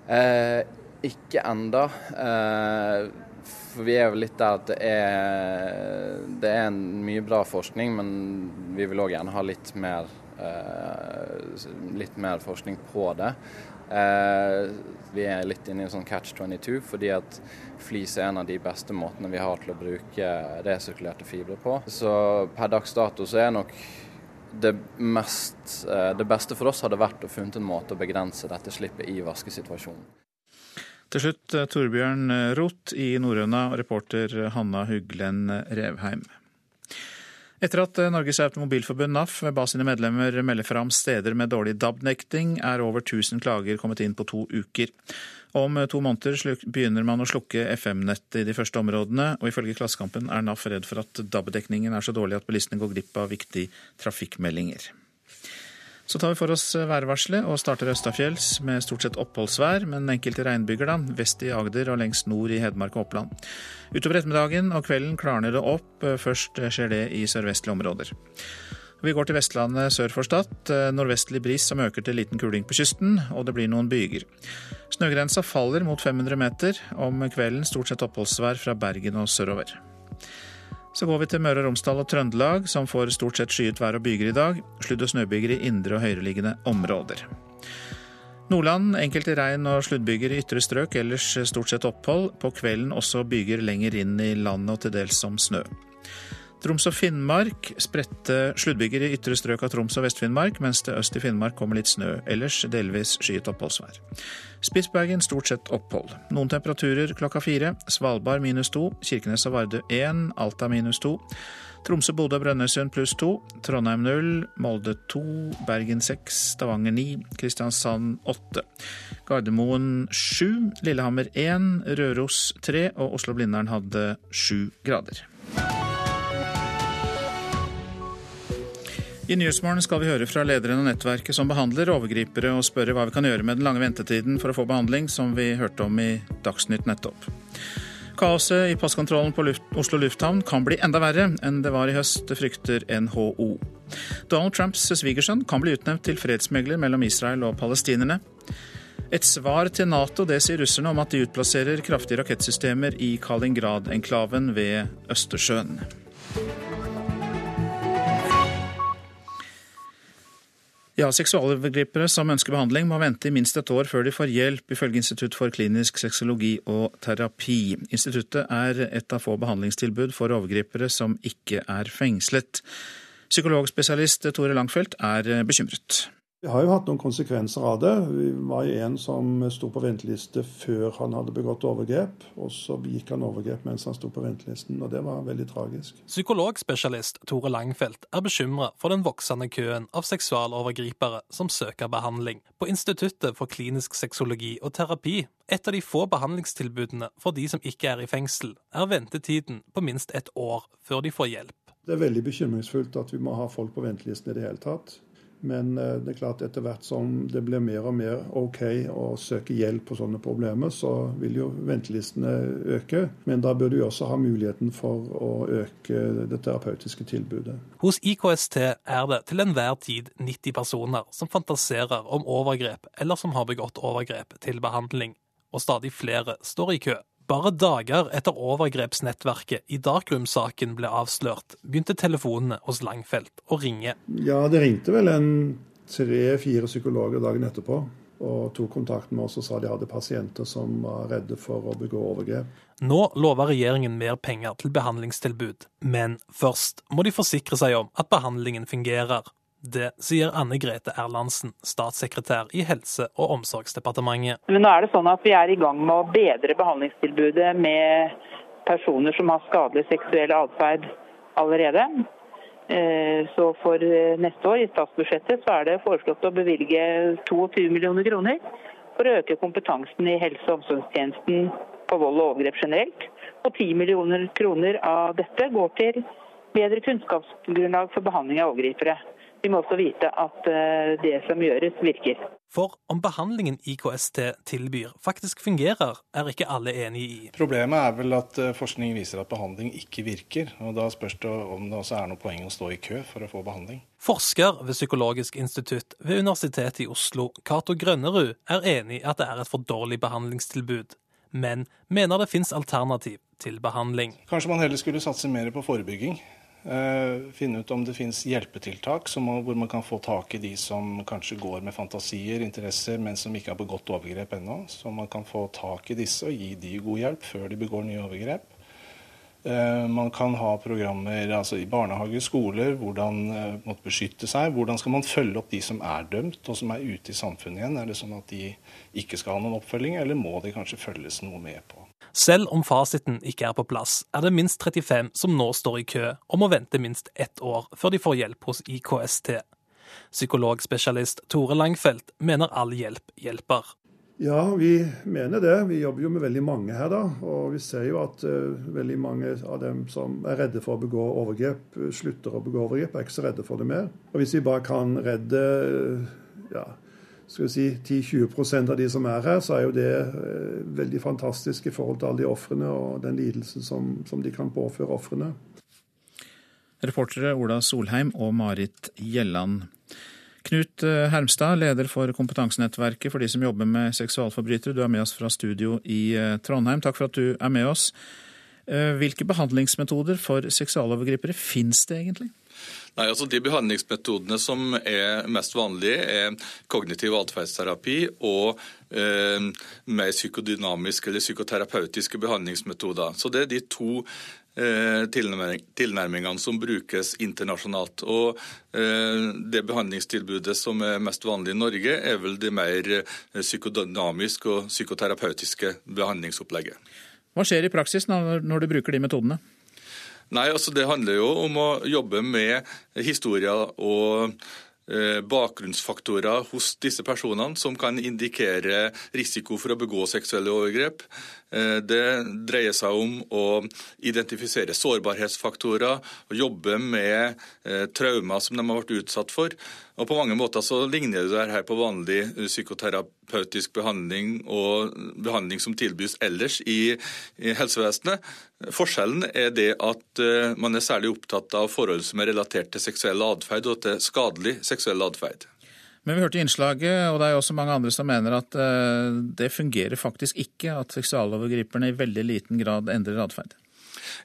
Eh, ikke enda. Eh, for vi er jo litt der at det er, det er mye bra forskning, men vi vil òg gjerne ha litt mer, eh, litt mer forskning på det. Eh, vi er litt inne i en sånn catch 22, fordi at flis er en av de beste måtene vi har til å bruke resirkulerte fibre på. Så per dags dato så er nok det, mest, det beste for oss hadde vært å funnet en måte å begrense dette slippet i vaskesituasjonen. Til slutt eh, Torbjørn Roth i Norrøna og reporter Hanna Huglen Revheim. Etter at Norges Automobilforbund NAF ba sine medlemmer melde fram steder med dårlig DAB-nekting, er over 1000 klager kommet inn på to uker. Om to måneder begynner man å slukke FM-nettet i de første områdene, og ifølge Klassekampen er NAF redd for at DAB-dekningen er så dårlig at bilistene går glipp av viktige trafikkmeldinger. Så tar vi for oss værvarselet og starter østafjells med stort sett oppholdsvær, men enkelte regnbyger da, vest i Agder og lengst nord i Hedmark og Oppland. Utover ettermiddagen og kvelden klarner det opp, først skjer det i sørvestlige områder. Vi går til Vestlandet sør for Stad. Nordvestlig bris som øker til liten kuling på kysten, og det blir noen byger. Snøgrensa faller mot 500 meter. Om kvelden stort sett oppholdsvær fra Bergen og sørover. Så går vi til Møre og Romsdal og Trøndelag, som får stort sett skyet vær og byger i dag. Sludd- og snøbyger i indre og høyereliggende områder. Nordland enkelte regn- og sluddbyger i ytre strøk, ellers stort sett opphold. På kvelden også byger lenger inn i landet og til dels som snø. Troms og Finnmark spredte sluddbyger i ytre strøk av Troms og Vest-Finnmark, mens det øst i Finnmark kommer litt snø. Ellers delvis skyet oppholdsvær. Spitsbergen stort sett opphold. Noen temperaturer klokka fire. Svalbard minus to. Kirkenes og Vardø én. Alta minus to. Tromsø, Bodø og Brønnøysund pluss to. Trondheim null. Molde to. Bergen seks. Stavanger ni. Kristiansand åtte. Gardermoen sju. Lillehammer én. Røros tre. Og Oslo-Blindern hadde sju grader. I Nyhetsmorgen skal vi høre fra lederen av nettverket som behandler overgripere, og spørre hva vi kan gjøre med den lange ventetiden for å få behandling, som vi hørte om i Dagsnytt nettopp. Kaoset i passkontrollen på luft, Oslo lufthavn kan bli enda verre enn det var i høst, frykter NHO. Donald Trumps svigersønn kan bli utnevnt til fredsmegler mellom Israel og palestinerne. Et svar til Nato, det sier russerne om at de utplasserer kraftige rakettsystemer i Kalingrad-enklaven ved Østersjøen. Ja, Seksualovergripere som ønsker behandling, må vente i minst et år før de får hjelp, ifølge Institutt for klinisk sexologi og terapi. Instituttet er et av få behandlingstilbud for overgripere som ikke er fengslet. Psykologspesialist Tore Langfelt er bekymret. Det har jo hatt noen konsekvenser av det. Vi var jo en som sto på venteliste før han hadde begått overgrep, og så gikk han overgrep mens han sto på ventelisten, og det var veldig tragisk. Psykologspesialist Tore Langfeldt er bekymra for den voksende køen av seksualovergripere som søker behandling. På Instituttet for klinisk sexologi og terapi, et av de få behandlingstilbudene for de som ikke er i fengsel, er ventetiden på minst et år før de får hjelp. Det er veldig bekymringsfullt at vi må ha folk på ventelisten i det hele tatt. Men eh, det er klart etter hvert som det blir mer og mer OK å søke hjelp på sånne problemer, så vil jo ventelistene øke. Men da bør du også ha muligheten for å øke det terapeutiske tilbudet. Hos IKST er det til enhver tid 90 personer som fantaserer om overgrep eller som har begått overgrep til behandling, og stadig flere står i kø. Bare dager etter overgrepsnettverket i Darkroom-saken ble avslørt, begynte telefonene hos Langfelt å ringe. Ja, det ringte vel en tre-fire psykologer dagen etterpå og tok kontakt med oss og sa de hadde pasienter som var redde for å begå overgrep. Nå lover regjeringen mer penger til behandlingstilbud, men først må de forsikre seg om at behandlingen fungerer. Det sier Anne Grete Erlandsen, statssekretær i Helse- og omsorgsdepartementet. Men nå er det sånn at Vi er i gang med å bedre behandlingstilbudet med personer som har skadelig seksuell atferd allerede. Eh, så for eh, neste år i statsbudsjettet så er det foreslått å bevilge 22 millioner kroner for å øke kompetansen i helse- og omsorgstjenesten på vold og overgrep generelt. Og 10 millioner kroner av dette går til bedre kunnskapsgrunnlag for behandling av overgripere. Vi må også vite at eh, det som gjøres, virker. For om behandlingen IKST tilbyr faktisk fungerer, er ikke alle enig i. Problemet er vel at eh, forskning viser at behandling ikke virker. og Da spørs det om det også er noe poeng å stå i kø for å få behandling. Forsker ved Psykologisk institutt ved Universitetet i Oslo, Cato Grønnerud, er enig i at det er et for dårlig behandlingstilbud, men mener det finnes alternativ til behandling. Kanskje man heller skulle satse mer på forebygging. Uh, finne ut om det finnes hjelpetiltak må, hvor man kan få tak i de som kanskje går med fantasier, interesser, men som ikke har begått overgrep ennå. Så man kan få tak i disse og gi de god hjelp før de begår nye overgrep. Eh, man kan ha programmer altså i barnehager, skoler, hvordan uh, måtte beskytte seg. Hvordan skal man følge opp de som er dømt og som er ute i samfunnet igjen? Er det sånn at de ikke skal ha noen oppfølging, eller må de kanskje følges noe med på? Selv om fasiten ikke er på plass, er det minst 35 som nå står i kø og må vente minst ett år før de får hjelp hos IKST. Psykologspesialist Tore Langfeldt mener all hjelp hjelper. Ja, vi mener det. Vi jobber jo med veldig mange her, da. Og vi ser jo at uh, veldig mange av dem som er redde for å begå overgrep, uh, slutter å begå overgrep, er ikke så redde for det mer. Og hvis vi bare kan redde uh, ja, skal vi si 10-20% av de som er her, så er jo det veldig fantastisk i forhold til alle de ofrene og den lidelsen som, som de kan påføre ofrene. Reportere Ola Solheim og Marit Gjelland. Knut eh, Hermstad, leder for kompetansenettverket for de som jobber med seksualforbrytere. Du er med oss fra studio i eh, Trondheim. Takk for at du er med oss. Eh, hvilke behandlingsmetoder for seksualovergripere finnes det egentlig? Nei, altså De behandlingsmetodene som er mest vanlige, er kognitiv atferdsterapi og eh, mer psykodynamiske eller psykoterapeutiske behandlingsmetoder. Så Det er de to Eh, tilnærmingene som brukes internasjonalt. Og eh, Det behandlingstilbudet som er mest vanlig i Norge, er vel det mer eh, psykodynamiske og psykoterapeutiske behandlingsopplegget. Hva skjer i praksis når du bruker de metodene? Nei, altså Det handler jo om å jobbe med historier og Eh, bakgrunnsfaktorer hos disse personene som kan indikere risiko for å begå seksuelle overgrep. Eh, det dreier seg om å identifisere sårbarhetsfaktorer og jobbe med eh, traumer som de har vært utsatt for. Og På mange måter så ligner det her på vanlig psykoterapeutisk behandling og behandling som tilbys ellers i, i helsevesenet. Forskjellen er det at uh, man er særlig opptatt av forhold som er relatert til seksuell atferd og til skadelig seksuell atferd. Men vi hørte innslaget, og det er jo også mange andre som mener at uh, det fungerer faktisk ikke, at seksualovergriperne i veldig liten grad endrer atferd.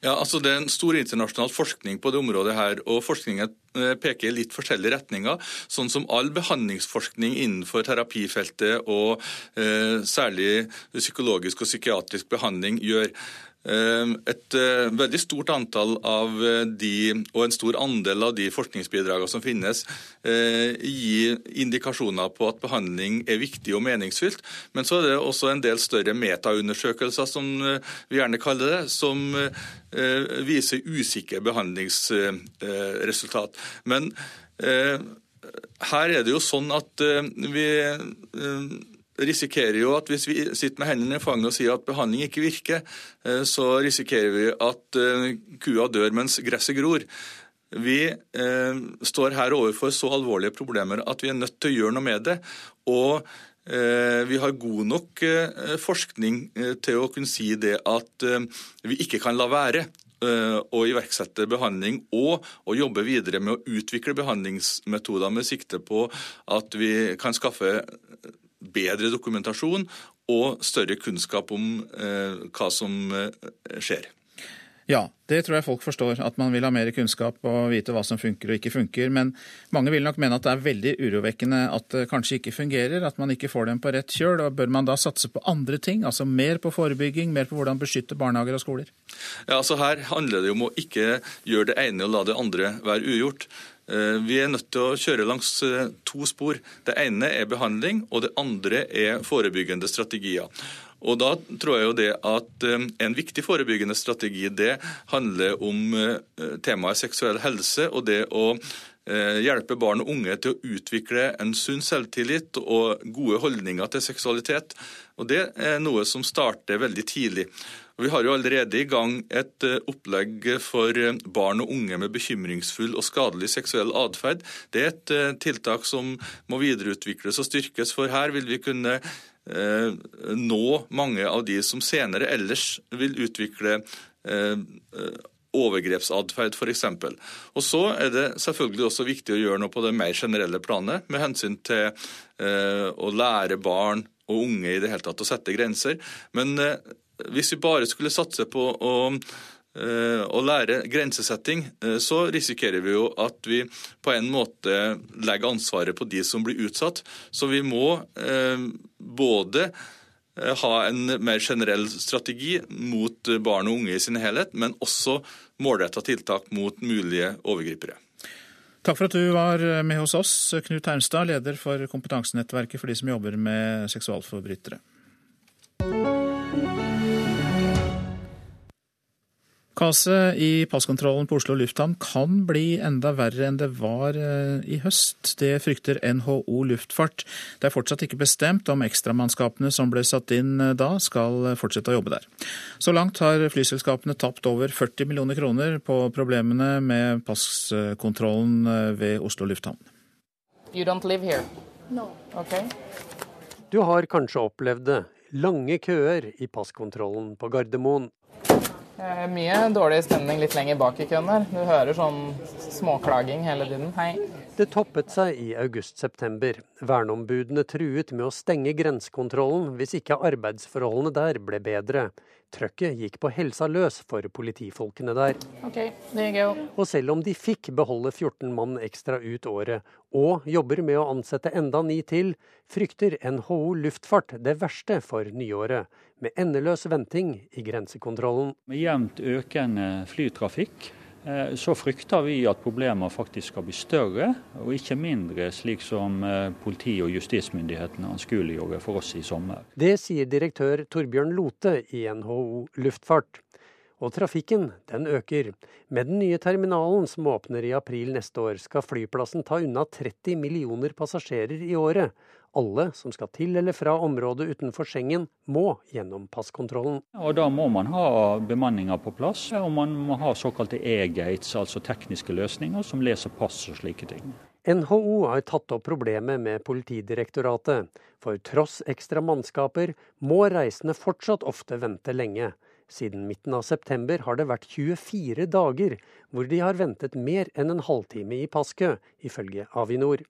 Ja, altså Det er en stor internasjonal forskning på det området her, og forskningen eh, peker i litt forskjellige retninger. Sånn som all behandlingsforskning innenfor terapifeltet og eh, særlig psykologisk og psykiatrisk behandling gjør. Ehm, et eh, veldig stort antall av eh, de, og en stor andel av de forskningsbidragene som finnes, eh, gir indikasjoner på at behandling er viktig og meningsfylt. Men så er det også en del større metaundersøkelser, som vi gjerne kaller det, som viser usikre behandlingsresultat. Men her er det jo sånn at vi risikerer jo at hvis vi sitter med hendene i fanget og sier at behandling ikke virker, eh, så risikerer vi at eh, kua dør mens gresset gror. Vi eh, står her overfor så alvorlige problemer at vi er nødt til å gjøre noe med det. Og eh, vi har god nok eh, forskning eh, til å kunne si det at vi ikke kan la være å iverksette behandling og å jobbe videre med å utvikle behandlingsmetoder med sikte på at vi kan skaffe bedre dokumentasjon og større kunnskap om eh, hva som eh, skjer. Ja, det tror jeg folk forstår. At man vil ha mer kunnskap og vite hva som funker og ikke funker. Men mange vil nok mene at det er veldig urovekkende at det kanskje ikke fungerer, at man ikke får dem på rett kjøl. og Bør man da satse på andre ting, altså mer på forebygging, mer på hvordan beskytte barnehager og skoler? Ja, altså Her handler det om å ikke gjøre det ene og la det andre være ugjort. Eh, vi er nødt til å kjøre langs eh, to spor. Det ene er behandling, og det andre er forebyggende strategier. Og da tror jeg jo det at eh, En viktig forebyggende strategi det handler om temaet seksuell helse og det å hjelpe barn og unge til å utvikle en sunn selvtillit og gode holdninger til seksualitet. Og Det er noe som starter veldig tidlig. Vi har jo allerede i gang et eh, opplegg for eh, barn og unge med bekymringsfull og skadelig seksuell atferd. Det er et eh, tiltak som må videreutvikles og styrkes, for her vil vi kunne nå mange av de som senere ellers vil utvikle overgrepsatferd f.eks. Og så er det selvfølgelig også viktig å gjøre noe på det mer generelle planet med hensyn til å lære barn og unge i det hele tatt å sette grenser. Men hvis vi bare skulle satse på å, eh, å lære grensesetting, eh, så risikerer vi jo at vi på en måte legger ansvaret på de som blir utsatt. Så vi må eh, både eh, ha en mer generell strategi mot barn og unge i sin helhet, men også målretta tiltak mot mulige overgripere. Takk for at du var med hos oss, Knut Hermstad, leder for kompetansenettverket for de som jobber med seksualforbrytere. Kaset i passkontrollen på Oslo lufthavn kan bli enda verre enn det var eh, i høst. Det frykter NHO luftfart. Det er fortsatt ikke bestemt om ekstramannskapene som ble satt inn eh, da, skal fortsette å jobbe der. Så langt har flyselskapene tapt over 40 millioner kroner på problemene med passkontrollen eh, ved Oslo lufthavn. You don't live here? No. Okay. Du har kanskje opplevd det. Lange køer i passkontrollen på Gardermoen. Eh, mye dårlig stemning litt lenger bak i køen der. Du hører sånn småklaging hele tiden. Hei. Det toppet seg i august-september. Verneombudene truet med å stenge grensekontrollen hvis ikke arbeidsforholdene der ble bedre. Trøkket gikk på helsa løs for politifolkene der. Okay, og selv om de fikk beholde 14 mann ekstra ut året, og jobber med å ansette enda ni til, frykter NHO luftfart det verste for nyåret, med endeløs venting i grensekontrollen. Med jevnt økende flytrafikk så frykter vi at problemer faktisk skal bli større, og ikke mindre, slik som eh, politi- og justismyndighetene anskueliggjorde for oss i sommer. Det sier direktør Torbjørn Lote i NHO luftfart. Og trafikken, den øker. Med den nye terminalen som åpner i april neste år, skal flyplassen ta unna 30 millioner passasjerer i året. Alle som skal til eller fra området utenfor Schengen, må gjennom passkontrollen. Og Da må man ha bemanninger på plass, og man må ha såkalte e-gates, altså tekniske løsninger som leser pass og slike ting. NHO har tatt opp problemet med Politidirektoratet. For tross ekstra mannskaper må reisende fortsatt ofte vente lenge. Siden midten av september har det vært 24 dager hvor de har ventet mer enn en halvtime i passkø, ifølge Avinor.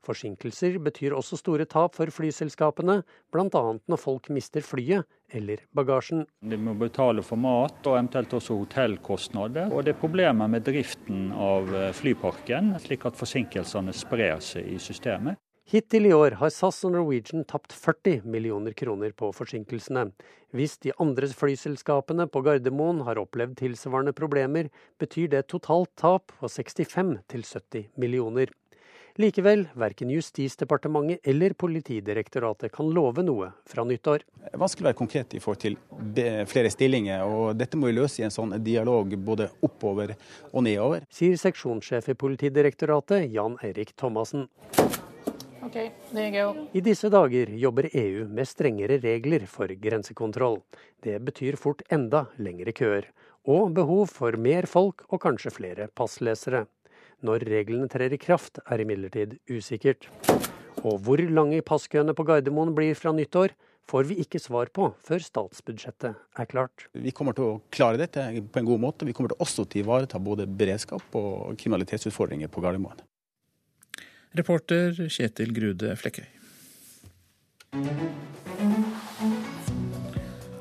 Forsinkelser betyr også store tap for flyselskapene, bl.a. når folk mister flyet eller bagasjen. De må betale for mat og eventuelt også hotellkostnader. Og det er problemer med driften av eh, flyparken, slik at forsinkelsene sprer seg i systemet. Hittil i år har SAS og Norwegian tapt 40 millioner kroner på forsinkelsene. Hvis de andre flyselskapene på Gardermoen har opplevd tilsvarende problemer, betyr det totalt tap på 65 70 millioner. Likevel, verken Justisdepartementet eller Politidirektoratet kan love noe fra nyttår. Det er vanskelig å være konkret i forhold til flere stillinger, og dette må vi løse i en sånn dialog både oppover og nedover. Sier seksjonssjef i Politidirektoratet, Jan Erik Thomassen. Okay, I disse dager jobber EU med strengere regler for grensekontroll. Det betyr fort enda lengre køer, og behov for mer folk og kanskje flere passlesere. Når reglene trer i kraft, er imidlertid usikkert. Og hvor lange passkøene på Gardermoen blir fra nyttår, får vi ikke svar på før statsbudsjettet er klart. Vi kommer til å klare dette på en god måte. Vi kommer til også til å ivareta både beredskap og kriminalitetsutfordringer på Gardermoen. Reporter Kjetil Grude Flekkøy.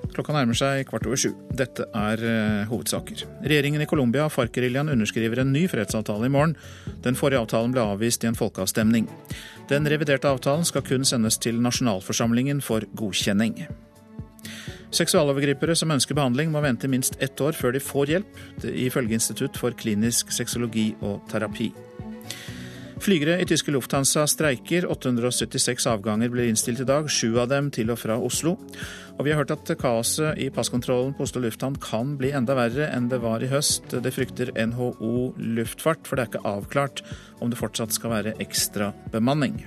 Klokka nærmer seg kvart over sju. Dette er uh, hovedsaker. Regjeringen i Colombia og FARC-geriljaen underskriver en ny fredsavtale i morgen. Den forrige avtalen ble avvist i en folkeavstemning. Den reviderte avtalen skal kun sendes til nasjonalforsamlingen for godkjenning. Seksualovergripere som ønsker behandling, må vente minst ett år før de får hjelp, ifølge Institutt for klinisk sexologi og terapi. Flygere i tyske Lufthansa streiker. 876 avganger blir innstilt i dag, sju av dem til og fra Oslo. Og vi har hørt at kaoset i passkontrollen på Oslo lufthavn kan bli enda verre enn det var i høst. Det frykter NHO luftfart, for det er ikke avklart om det fortsatt skal være ekstra bemanning.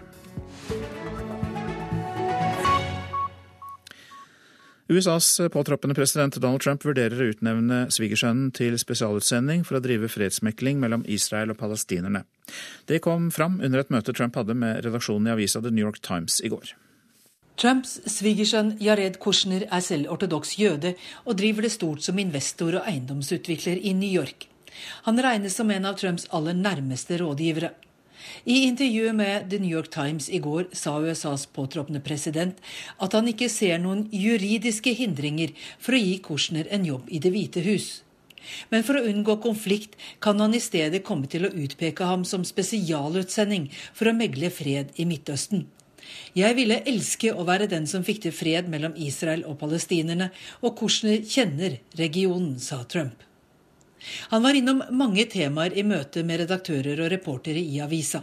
USAs påtroppende president Donald Trump vurderer å utnevne svigersønnen til spesialutsending for å drive fredsmekling mellom Israel og palestinerne. Det kom fram under et møte Trump hadde med redaksjonen i avisa The New York Times i går. Trumps svigersønn Jared Kushner er selv ortodoks jøde og driver det stort som investor og eiendomsutvikler i New York. Han regnes som en av Trumps aller nærmeste rådgivere. I intervjuet med The New York Times i går sa USAs påtroppende president at han ikke ser noen juridiske hindringer for å gi Kushner en jobb i Det hvite hus. Men for å unngå konflikt kan han i stedet komme til å utpeke ham som spesialutsending for å megle fred i Midtøsten. Jeg ville elske å være den som fikk til fred mellom Israel og palestinerne, og Kushner kjenner regionen, sa Trump. Han var innom mange temaer i møte med redaktører og reportere i avisa.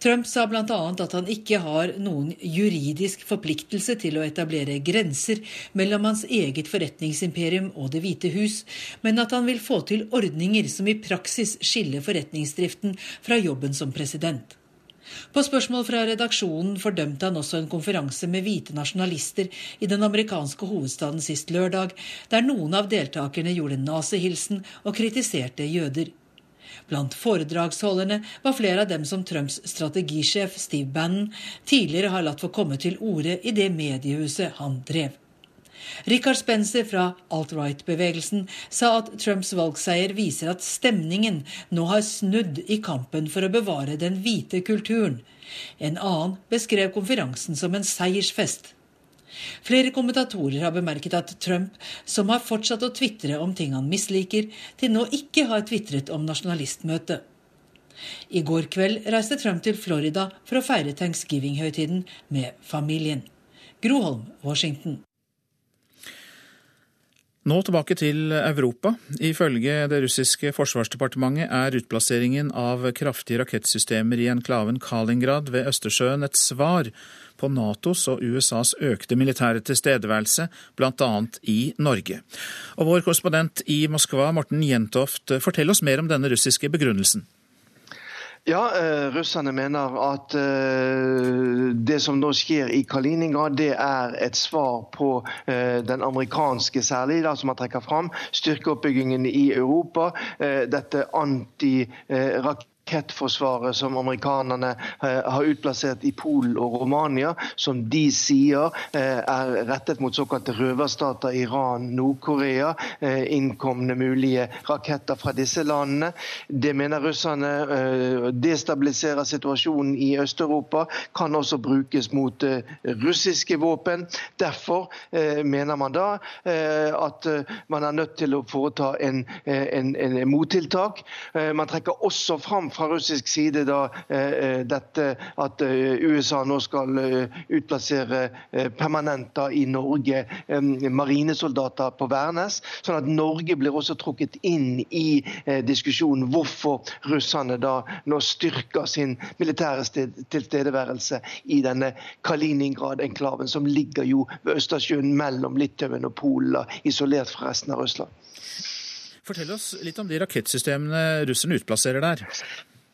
Trump sa bl.a. at han ikke har noen juridisk forpliktelse til å etablere grenser mellom hans eget forretningsimperium og Det hvite hus, men at han vil få til ordninger som i praksis skiller forretningsdriften fra jobben som president. På spørsmål fra redaksjonen fordømte han også en konferanse med hvite nasjonalister i den amerikanske hovedstaden sist lørdag, der noen av deltakerne gjorde nazihilsen og kritiserte jøder. Blant foredragsholderne var flere av dem som Trumps strategisjef Steve Bannon tidligere har latt få komme til orde i det mediehuset han drev. Richard Spencer fra alt-right-bevegelsen sa at Trumps valgseier viser at stemningen nå har snudd i kampen for å bevare den hvite kulturen. En annen beskrev konferansen som en seiersfest. Flere kommentatorer har bemerket at Trump, som har fortsatt å tvitre om ting han misliker, til nå ikke har tvitret om nasjonalistmøtet. I går kveld reiste Trump til Florida for å feire thanksgiving-høytiden med familien. Groholm, Washington. Nå tilbake til Europa. Ifølge det russiske forsvarsdepartementet er utplasseringen av kraftige rakettsystemer i enklaven Kalingrad ved Østersjøen et svar på Natos og USAs økte militære tilstedeværelse, bl.a. i Norge. Og vår korrespondent i Moskva, Morten Jentoft, fortell oss mer om denne russiske begrunnelsen. Ja, eh, russerne mener at eh, det som nå skjer i Kaliningrad, det er et svar på eh, den amerikanske særlig, da, som har trekker fram styrkeoppbyggingen i Europa. Dette anti-rakett rakettforsvaret som amerikanerne eh, har utplassert i Polen og Romania, som de sier eh, er rettet mot såkalte røverstater Iran, Nord-Korea. Eh, innkomne mulige raketter fra disse landene. Det mener russerne destabiliserer situasjonen i Øst-Europa. Kan også brukes mot russiske våpen. Derfor mener man da at man er nødt til å foreta en, en, en mottiltak. Man trekker også fram fra russisk side da, eh, eh, dette at eh, USA nå skal utplassere permanenter i Norge marinesoldater på Værnes. Sånn at Norge blir også trukket inn i diskusjonen hvorfor russerne da nå styrker sin militære tilstedeværelse i denne Kaliningrad-enklaven, som ligger jo ved Østersjøen mellom Litauen og Polen, isolert fra resten av Russland. Fortell oss litt om de rakettsystemene russerne utplasserer der.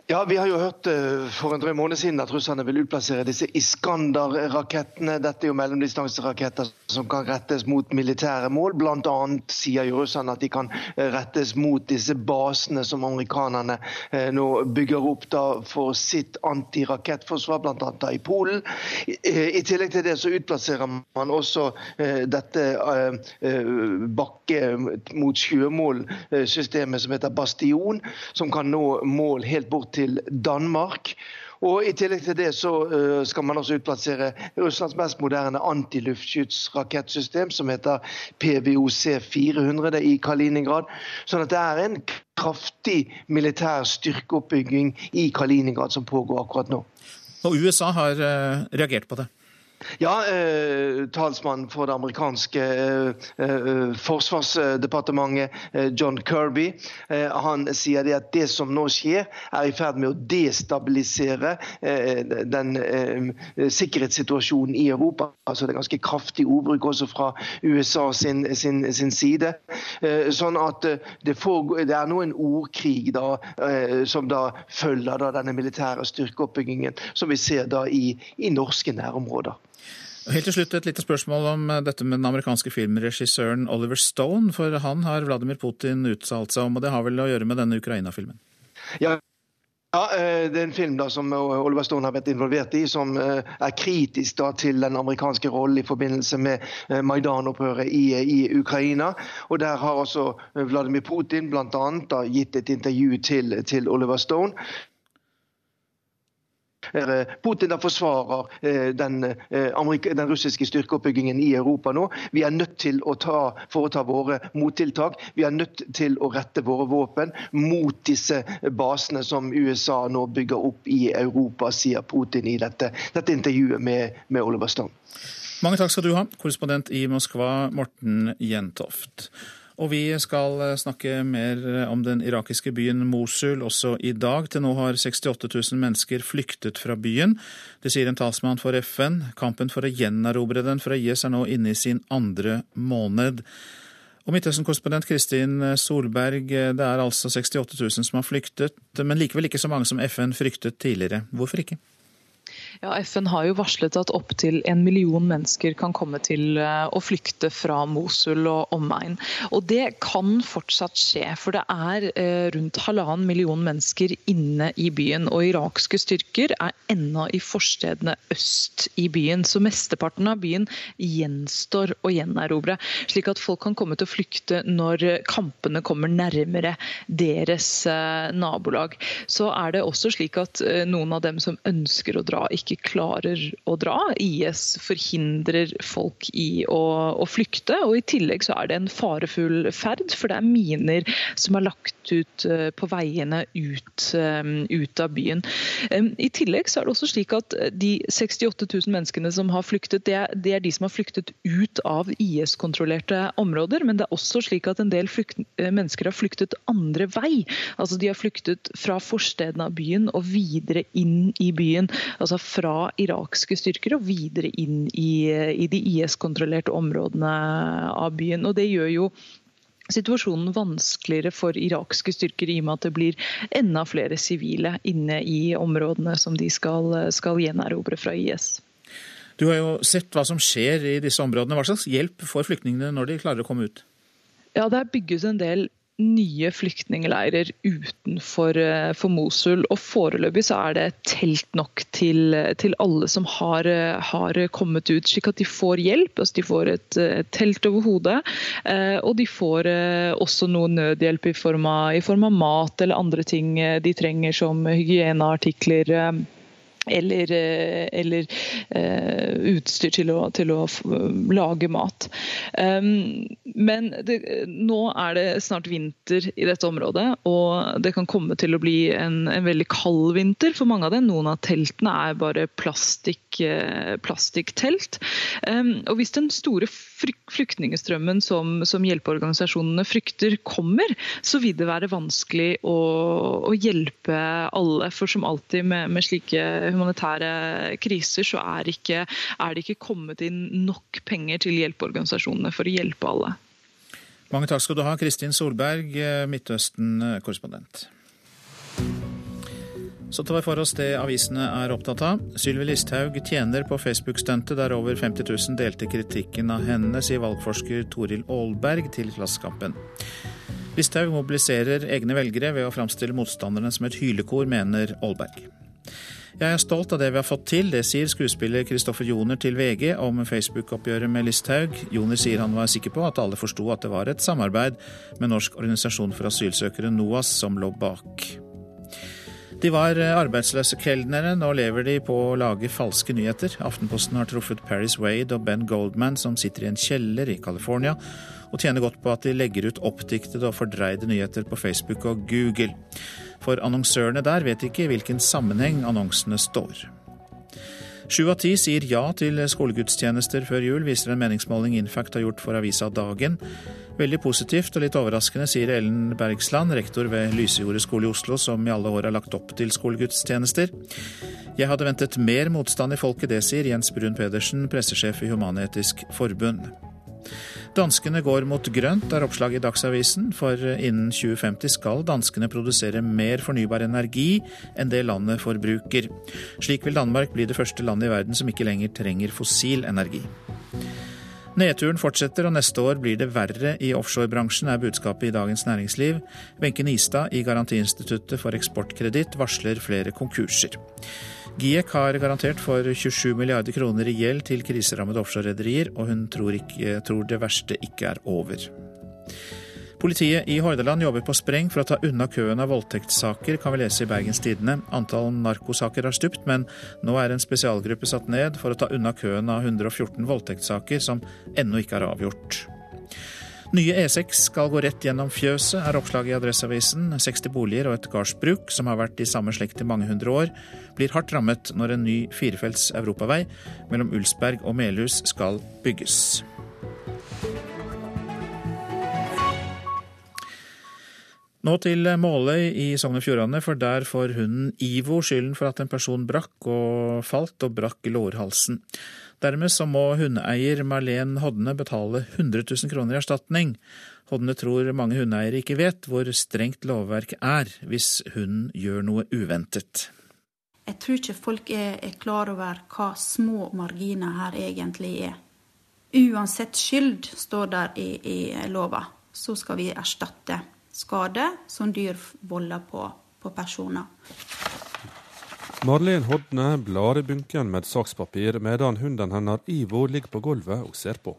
Ja, Vi har jo hørt uh, for en drøy måned siden at russerne vil utplassere disse Iskander-rakettene. Dette er jo mellomdistanseraketter som kan rettes mot militære mål. Blant annet sier jo russerne at de kan uh, rettes mot disse basene som amerikanerne uh, nå bygger opp da for sitt antirakettforsvar, bl.a. i Polen. I, tillegg til det så utplasserer man også dette bakke mot sjømål-systemet som heter Bastion, som kan nå mål helt bort til Danmark. Og I tillegg til det så uh, skal man også utplassere Russlands mest moderne antiluftskytsrakettsystem, som heter PVOC 400 i Kaliningrad. Sånn at det er en kraftig militær styrkeoppbygging i Kaliningrad som pågår akkurat nå. Og USA har uh, reagert på det? Ja, eh, talsmannen for det amerikanske eh, eh, forsvarsdepartementet, eh, John Kirby, eh, han sier det at det som nå skjer, er i ferd med å destabilisere eh, den sikkerhetssituasjonen i Europa. Altså Det er ganske kraftig ordbruk også fra USA sin, sin, sin side. sånn at det, får, det, er nå en ordkrig da, som da følger da denne militære styrkeoppbyggingen som vi ser da i, i norske nærområder. Helt til slutt et lite spørsmål om eh, dette med den amerikanske filmregissøren Oliver Stone. For han har Vladimir Putin uttalt seg om, og det har vel å gjøre med denne Ukraina-filmen? Ja, ja, eh, Det er en film da som Oliver Stone har vært involvert i, som eh, er kritisk da til den amerikanske rollen i forbindelse med Maidan-opprøret i, i, Ukraina. Og Der har også Vladimir Putin bl.a. gitt et intervju til, til Oliver Stone Putin da forsvarer den, den russiske styrkeoppbyggingen i Europa nå. Vi er nødt til å ta, foreta våre mottiltak. Vi er nødt til å rette våre våpen mot disse basene som USA nå bygger opp i Europa, sier Putin i dette, dette intervjuet med, med Oliver Stone. Mange takk skal du ha, korrespondent i Moskva, Morten Jentoft. Og vi skal eh, snakke mer om den irakiske byen Mosul også i dag. Til nå har 68 000 mennesker flyktet fra byen. Det sier en talsmann for FN. Kampen for å gjenerobre den fra IS er nå inne i sin andre måned. Og Midtøsten-korrespondent Kristin Solberg, det er altså 68 000 som har flyktet, men likevel ikke så mange som FN fryktet tidligere. Hvorfor ikke? Ja, FN har jo varslet at opptil en million mennesker kan komme til eh, å flykte fra Mosul og omegn. Og det kan fortsatt skje, for det er eh, rundt halvannen million mennesker inne i byen. Og irakske styrker er ennå i forstedene øst i byen, så mesteparten av byen gjenstår å gjenerobre. Slik at folk kan komme til å flykte når kampene kommer nærmere deres eh, nabolag. Så er det også slik at noen av dem som ønsker å dra, ikke ikke klarer å dra. IS forhindrer folk i å, å, flykte. og I tillegg så er det en farefull ferd, for det er miner som er lagt ut eh, på veiene ut, eh, ut av byen. I tillegg så er det også slik at de 68 000 menneskene som har flyktet, det er, det er de som har flyktet ut av IS-kontrollerte områder. Men det er også slik at en del flykt, eh, mennesker har flyktet andre vei. Altså De har flyktet fra forstedene av byen og videre inn i byen. Altså fra irakske styrker og videre inn i, i de IS-kontrollerte områdene av byen. Og Det gjør jo situasjonen vanskeligere for irakske styrker i og med at det blir enda flere sivile inne i områdene som de skal, skal gjenerobre fra IS. Du har jo sett hva som skjer i disse områdene. Hva slags hjelp får flyktningene når de klarer å komme ut? Ja, Det bygges en del nye flyktningleirer utenfor eh, for Mosul. Og foreløpig så er det telt nok til, til alle som har, eh, har, kommet ut, slik at de får hjelp. Altså de får et, et telt over hodet, eh, og de får også noe nødhjelp i form, av, i form av mat eller andre ting de trenger som hygieneartikler eller, eh, eller uh, utstyr til å, til å, lage mat. Um, men det, nå er det snart vinter i dette området, og det kan komme til å bli en, en veldig kald vinter for mange av dem. Noen av teltene er bare plastikk, uh. Um, og hvis den store flyktningstrømmen som, som, hjelpeorganisasjonene frykter kommer, så vil det være vanskelig å, å hjelpe alle. For som alltid med, med slike humanitære kriser, så er, ikke, er det ikke kommet inn nok penger til hjelpeorganisasjonene for å hjelpe alle. Mange takk skal du ha, Kristin Solberg, Midtøsten-korrespondent. Så tar vi for oss det avisene er opptatt av. Sylvi Listhaug tjener på Facebook-stuntet der over 50 000 delte kritikken av henne, sier valgforsker Toril Aalberg til Klassekampen. Listhaug mobiliserer egne velgere ved å framstille motstanderne som et hylekor, mener Aalberg. Jeg er stolt av det vi har fått til, det sier skuespiller Kristoffer Joner til VG om Facebook-oppgjøret med Listhaug. Joner sier han var sikker på at alle forsto at det var et samarbeid med Norsk organisasjon for asylsøkere, NOAS, som lå bak. De var arbeidsløse kelnere, nå lever de på å lage falske nyheter. Aftenposten har truffet Paris Wade og Ben Goldman, som sitter i en kjeller i California og tjener godt på at de legger ut oppdiktede og fordreide nyheter på Facebook og Google for annonsørene der vet ikke i hvilken sammenheng annonsene står. Sju av ti sier ja til skolegudstjenester før jul, viser en meningsmåling Infact har gjort for avisa Dagen. Veldig positivt og litt overraskende, sier Ellen Bergsland, rektor ved Lysejordet skole i Oslo, som i alle år har lagt opp til skolegudstjenester. Jeg hadde ventet mer motstand i folket, det sier Jens Brun Pedersen, pressesjef i Human-Etisk Forbund. Danskene går mot grønt, er oppslaget i Dagsavisen, for innen 2050 skal danskene produsere mer fornybar energi enn det landet forbruker. Slik vil Danmark bli det første landet i verden som ikke lenger trenger fossil energi. Nedturen fortsetter, og neste år blir det verre i offshorebransjen, er budskapet i Dagens Næringsliv. Wenche Nistad i Garantiinstituttet for eksportkreditt varsler flere konkurser. GIEK har garantert for 27 milliarder kroner i gjeld til kriserammede offshorerederier, og hun tror, ikke, tror det verste ikke er over. Politiet i Hordaland jobber på spreng for å ta unna køen av voldtektssaker, kan vi lese i Bergens Tidende. Antall narkosaker har stupt, men nå er en spesialgruppe satt ned for å ta unna køen av 114 voldtektssaker som ennå ikke er avgjort. Nye E6 skal gå rett gjennom fjøset, er oppslaget i Adresseavisen. 60 boliger og et gardsbruk, som har vært i samme slekt i mange hundre år, blir hardt rammet når en ny firefelts europavei mellom Ulsberg og Melhus skal bygges. Nå til Måløy i Sogn og Fjordane, for der får hunden Ivo skylden for at en person brakk og falt og brakk lårhalsen. Dermed så må hundeeier Marlen Hodne betale 100 000 kroner i erstatning. Hodne tror mange hundeeiere ikke vet hvor strengt lovverket er hvis hunden gjør noe uventet. Jeg tror ikke folk er, er klar over hva små marginer her egentlig er. Uansett skyld, står der i, i lova, så skal vi erstatte skade som dyr volder på, på personer. Marlen Hodne blar i bunken med sakspapir medan hunden hennes Ivo ligger på gulvet og ser på.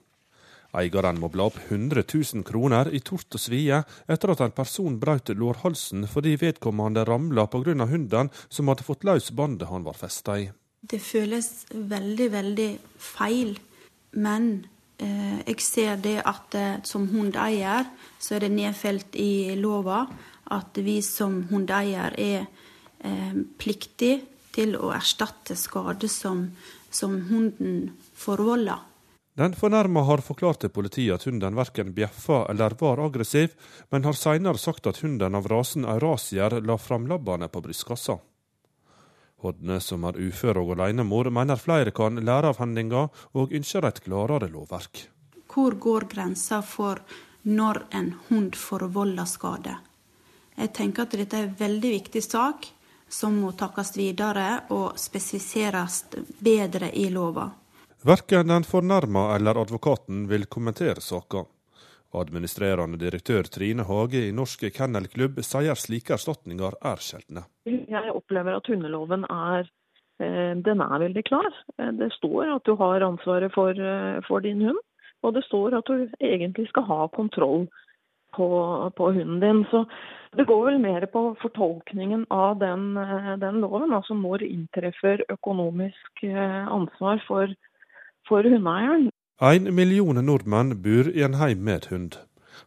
Eieren må bla opp 100 000 kroner i tort og svie etter at en person brøt lårhalsen fordi vedkommende ramla pga. hunden som hadde fått løs bandet han var festa i. Det føles veldig, veldig feil, men Eh, jeg ser det at eh, som hundeeier så er det nedfelt i lova at vi som hundeeier er eh, pliktig til å erstatte skade som, som hunden forvolder. Den fornærma har forklart til politiet at hunden verken bjeffa eller var aggressiv, men har seinere sagt at hunden av rasen eurasier la framlabbene på brystkassa. Hodne, som er ufør og alenemor, mener flere kan lære av hendinga, og ønsker et klarere lovverk. Hvor går grensa for når en hund forvolder skade? Jeg tenker at dette er en veldig viktig sak som må takkes videre og spesifiseres bedre i lova. Verken den fornærma eller advokaten vil kommentere saka. Administrerende direktør Trine Hage i Norsk Kennelklubb sier slike erstatninger er sjeldne. Jeg opplever at hundeloven er, eh, den er veldig klar. Det står at du har ansvaret for, eh, for din hund, og det står at du egentlig skal ha kontroll på, på hunden din. Så det går vel mer på fortolkningen av den, den loven. Altså når inntreffer økonomisk ansvar for, for hundeeieren. En million nordmenn bor i en heim med hund.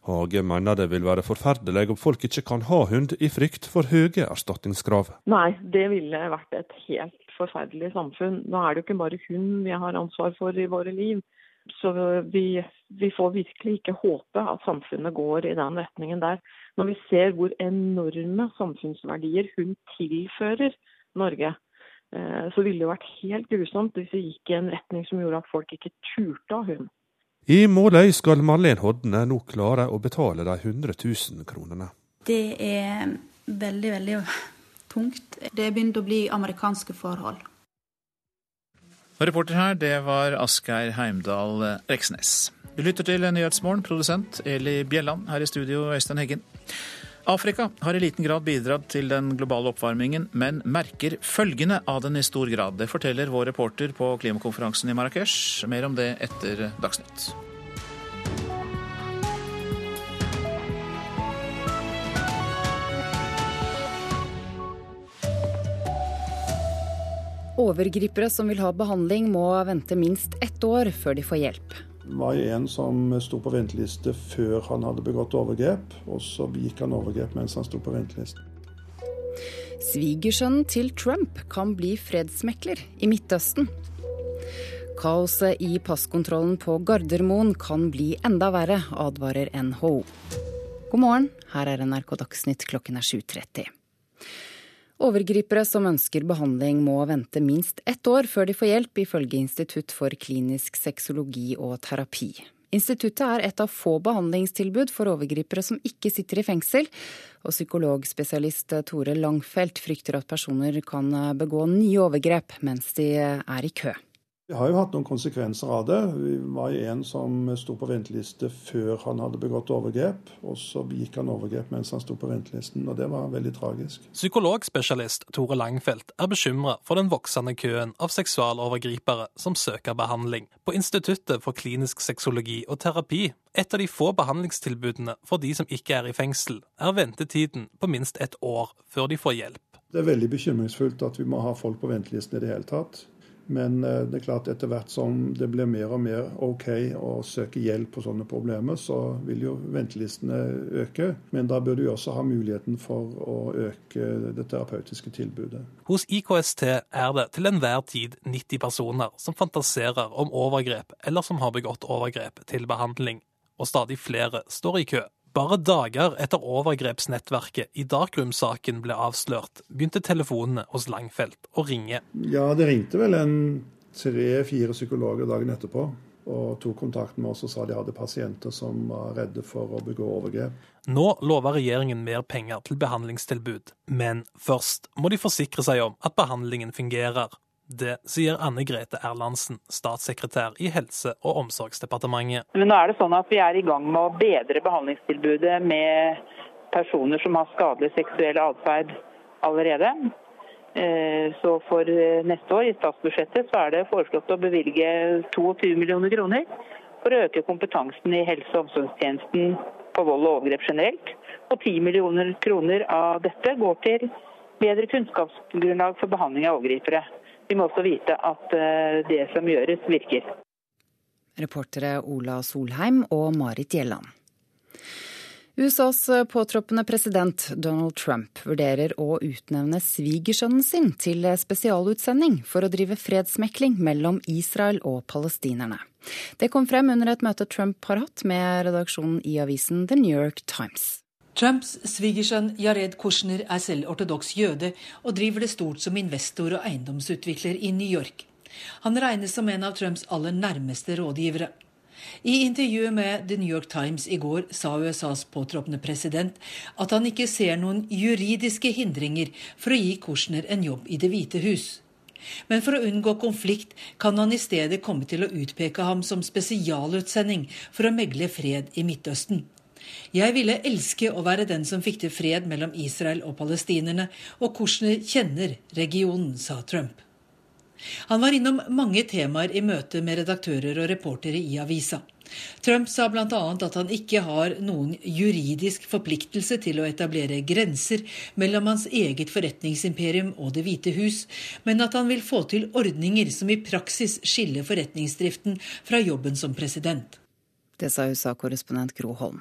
Hage mener det vil være forferdelig om folk ikke kan ha hund i frykt for høye erstatningskrav. Nei, det ville vært et helt forferdelig samfunn. Nå er det jo ikke bare hund vi har ansvar for i våre liv. Så vi, vi får virkelig ikke håpe at samfunnet går i den retningen der. Når vi ser hvor enorme samfunnsverdier hun tilfører Norge, Eh, så ville det vært helt grusomt hvis vi gikk i en retning som gjorde at folk ikke turte av hun. I Måløy skal Marlen Hodne nå klare å betale de 100 000 kronene. Det er veldig, veldig tungt. Det er begynt å bli amerikanske forhold. Reporter her, det var Asgeir Heimdal Reksnes. Du lytter til Nyhetsmorgen, produsent Eli Bjelland. Her i studio, Øystein Heggen. Afrika har i liten grad bidratt til den globale oppvarmingen, men merker følgene av den i stor grad. Det forteller vår reporter på klimakonferansen i Marrakech. Mer om det etter Dagsnytt. Overgripere som vil ha behandling, må vente minst ett år før de får hjelp Det var en som sto på venteliste før han hadde begått overgrep, og så gikk han overgrep mens han sto på venteliste. Svigersønnen til Trump kan bli fredsmekler i Midtøsten. Kaoset i passkontrollen på Gardermoen kan bli enda verre, advarer NHO. God morgen, her er NRK Dagsnytt klokken er 7.30. Overgripere som ønsker behandling må vente minst ett år før de får hjelp, ifølge Institutt for klinisk sexologi og terapi. Instituttet er et av få behandlingstilbud for overgripere som ikke sitter i fengsel, og psykologspesialist Tore Langfelt frykter at personer kan begå nye overgrep mens de er i kø. Vi har jo hatt noen konsekvenser av det. Vi var jo en som sto på venteliste før han hadde begått overgrep. Og så begikk han overgrep mens han sto på ventelisten, og det var veldig tragisk. Psykologspesialist Tore Langfeldt er bekymra for den voksende køen av seksualovergripere som søker behandling. På Instituttet for klinisk sexologi og terapi, et av de få behandlingstilbudene for de som ikke er i fengsel, er ventetiden på minst et år før de får hjelp. Det er veldig bekymringsfullt at vi må ha folk på ventelisten i det hele tatt. Men eh, det er klart etter hvert som det blir mer og mer OK å søke hjelp på sånne problemer, så vil jo ventelistene øke. Men da bør du også ha muligheten for å øke det terapeutiske tilbudet. Hos IKST er det til enhver tid 90 personer som fantaserer om overgrep eller som har begått overgrep til behandling, og stadig flere står i kø. Bare dager etter overgrepsnettverket i Darkroom-saken ble avslørt, begynte telefonene hos Langfelt å ringe. Ja, det ringte vel en tre-fire psykologer dagen etterpå og tok kontakt med oss og sa de hadde pasienter som var redde for å begå overgrep. Nå lover regjeringen mer penger til behandlingstilbud, men først må de forsikre seg om at behandlingen fungerer. Det sier Anne Grete Erlandsen, statssekretær i Helse- og omsorgsdepartementet. Men nå er det sånn at Vi er i gang med å bedre behandlingstilbudet med personer som har skadelig seksuell atferd allerede. Eh, så For neste år i statsbudsjettet så er det foreslått å bevilge 22 millioner kroner for å øke kompetansen i helse- og omsorgstjenesten på vold og overgrep generelt. Og 10 millioner kroner av dette går til bedre kunnskapsgrunnlag for behandling av overgripere. Vi må også vite at eh, det som gjøres, virker. Reportere Ola Solheim og Marit Gjelland. USAs påtroppende president Donald Trump vurderer å utnevne svigersønnen sin til spesialutsending for å drive fredsmekling mellom Israel og palestinerne. Det kom frem under et møte Trump har hatt med redaksjonen i avisen The New York Times. Trumps svigersønn Jared Kushner er selv ortodoks jøde og driver det stort som investor og eiendomsutvikler i New York. Han regnes som en av Trumps aller nærmeste rådgivere. I intervjuet med The New York Times i går sa USAs påtroppende president at han ikke ser noen juridiske hindringer for å gi Kushner en jobb i Det hvite hus. Men for å unngå konflikt kan han i stedet komme til å utpeke ham som spesialutsending for å megle fred i Midtøsten. Jeg ville elske å være den som fikk til fred mellom Israel og palestinerne, og Kushner kjenner regionen, sa Trump. Han var innom mange temaer i møte med redaktører og reportere i avisa. Trump sa bl.a. at han ikke har noen juridisk forpliktelse til å etablere grenser mellom hans eget forretningsimperium og Det hvite hus, men at han vil få til ordninger som i praksis skiller forretningsdriften fra jobben som president. Det sa USA-korrespondent Gro Holm.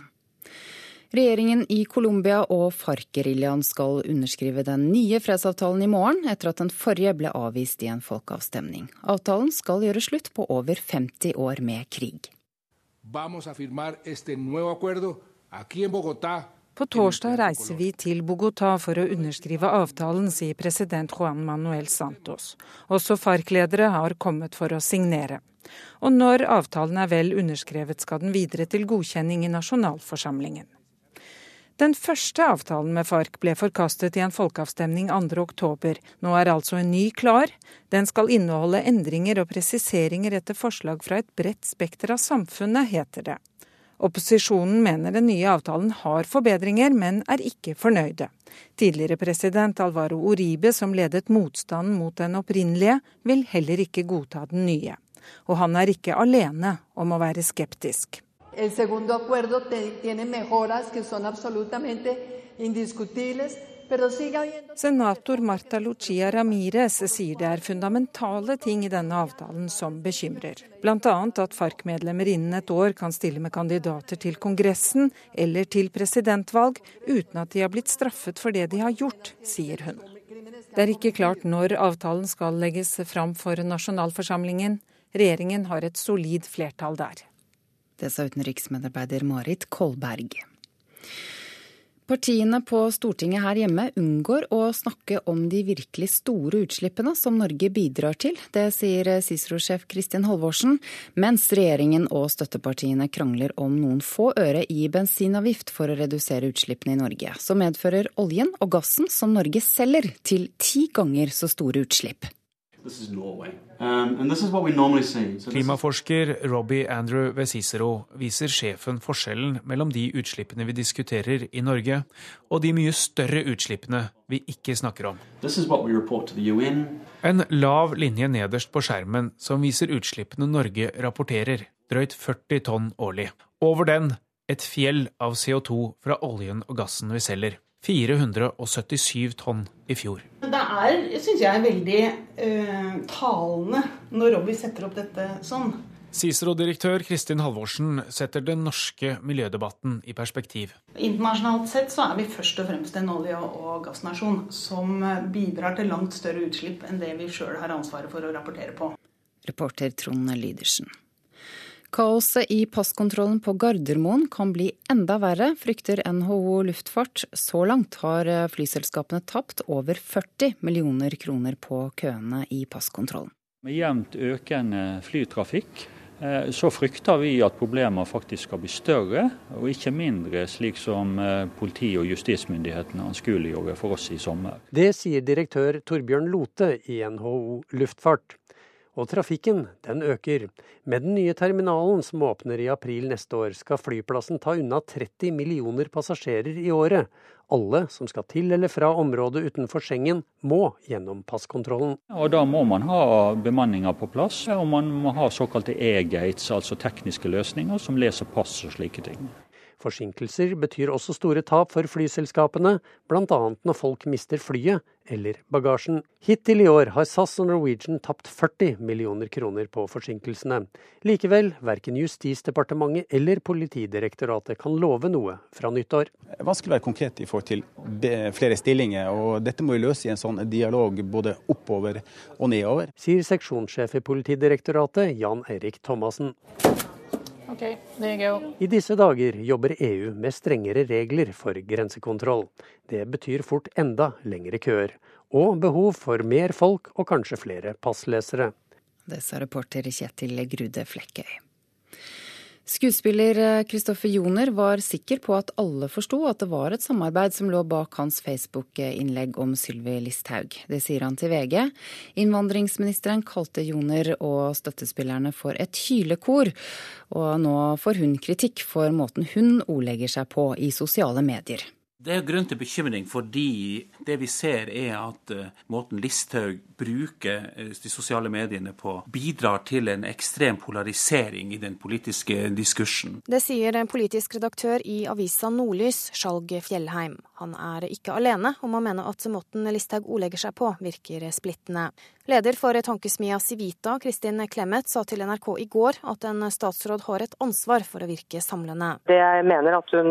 Regjeringen i Colombia og FARC-geriljaen skal underskrive den nye fredsavtalen i morgen, etter at den forrige ble avvist i en folkeavstemning. Avtalen skal gjøre slutt på over 50 år med krig. På torsdag reiser vi til Bogotá for å underskrive avtalen, sier president Juan Manuel Santos. Også FARC-ledere har kommet for å signere. Og når avtalen er vel underskrevet, skal den videre til godkjenning i nasjonalforsamlingen. Den første avtalen med FARC ble forkastet i en folkeavstemning 2.10. Nå er altså en ny klar. Den skal inneholde endringer og presiseringer etter forslag fra et bredt spekter av samfunnet, heter det. Opposisjonen mener den nye avtalen har forbedringer, men er ikke fornøyde. Tidligere president Alvaro Uribe, som ledet motstanden mot den opprinnelige, vil heller ikke godta den nye. Og han er ikke alene om å være skeptisk. El segundo acuerdo tiene mejoras que son absolutamente indiscutibles. Senator Marta Lucia Ramires sier det er fundamentale ting i denne avtalen som bekymrer. Bl.a. at FARC-medlemmer innen et år kan stille med kandidater til Kongressen eller til presidentvalg uten at de har blitt straffet for det de har gjort, sier hun. Det er ikke klart når avtalen skal legges fram for nasjonalforsamlingen. Regjeringen har et solid flertall der. Det sa utenriksmedarbeider Marit Kolberg. Partiene på Stortinget her hjemme unngår å snakke om de virkelig store utslippene som Norge bidrar til. Det sier Cicero-sjef Kristin Halvorsen, mens regjeringen og støttepartiene krangler om noen få øre i bensinavgift for å redusere utslippene i Norge. Som medfører oljen og gassen som Norge selger, til ti ganger så store utslipp. Um, Klimaforsker Robbie Andrew ved Cicero viser sjefen forskjellen mellom de utslippene vi diskuterer i Norge, og de mye større utslippene vi ikke snakker om. En lav linje nederst på skjermen som viser utslippene Norge rapporterer, drøyt 40 tonn årlig. Over den et fjell av CO2 fra oljen og gassen vi selger. 477 tonn i fjor. Det er, syns jeg, veldig uh, talende når Robbie setter opp dette sånn. Cicero-direktør Kristin Halvorsen setter den norske miljødebatten i perspektiv. Internasjonalt sett så er vi først og fremst en olje- og gassnasjon som bidrar til langt større utslipp enn det vi sjøl har ansvaret for å rapportere på. Reporter Trond Lydersen. Kaoset i passkontrollen på Gardermoen kan bli enda verre, frykter NHO Luftfart. Så langt har flyselskapene tapt over 40 millioner kroner på køene i passkontrollen. Med jevnt økende flytrafikk eh, så frykter vi at problemene faktisk skal bli større, og ikke mindre, slik som eh, politi- og justismyndighetene anskueliggjorde for oss i sommer. Det sier direktør Torbjørn Lote i NHO Luftfart. Og trafikken, den øker. Med den nye terminalen som åpner i april neste år, skal flyplassen ta unna 30 millioner passasjerer i året. Alle som skal til eller fra området utenfor Schengen, må gjennom passkontrollen. Og Da må man ha bemanninger på plass, og man må ha såkalte e-gates, altså tekniske løsninger som leser pass og slike ting. Forsinkelser betyr også store tap for flyselskapene, bl.a. når folk mister flyet eller bagasjen. Hittil i år har SAS og Norwegian tapt 40 millioner kroner på forsinkelsene. Likevel, verken Justisdepartementet eller Politidirektoratet kan love noe fra nyttår. Det er vanskelig å være konkret i forhold til flere stillinger, og dette må vi løse i en sånn dialog både oppover og nedover. Sier seksjonssjef i Politidirektoratet, Jan Erik Thomassen. Okay, I disse dager jobber EU med strengere regler for grensekontroll. Det betyr fort enda lengre køer, og behov for mer folk og kanskje flere passlesere. Det sa reporter Kjetil Grude Flekkøy. Skuespiller Kristoffer Joner var sikker på at alle forsto at det var et samarbeid som lå bak hans Facebook-innlegg om Sylvi Listhaug. Det sier han til VG. Innvandringsministeren kalte Joner og støttespillerne for et hylekor, og nå får hun kritikk for måten hun ordlegger seg på i sosiale medier. Det er grunn til bekymring fordi det vi ser er at uh, måten Listhaug bruker uh, de sosiale mediene på, bidrar til en ekstrem polarisering i den politiske diskursen. Det sier politisk redaktør i avisa Nordlys, Skjalg Fjellheim. Han er ikke alene om å mene at måten Listhaug ordlegger seg på, virker splittende. Leder for tankesmia Civita, Kristin Clemet, sa til NRK i går at en statsråd har et ansvar for å virke samlende. Det jeg mener at hun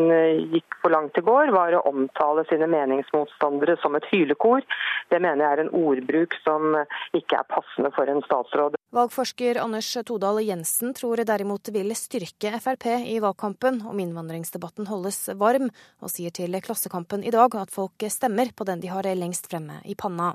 gikk for langt i går, var å omtale sine meningsmotstandere som et hylekor. Det mener jeg er en ordbruk som ikke er passende for en statsråd. Valgforsker Anders Todal Jensen tror derimot vil styrke Frp i valgkampen om innvandringsdebatten holdes varm, og sier til Klassekampen i dag at folk stemmer på den de har lengst fremme i panna.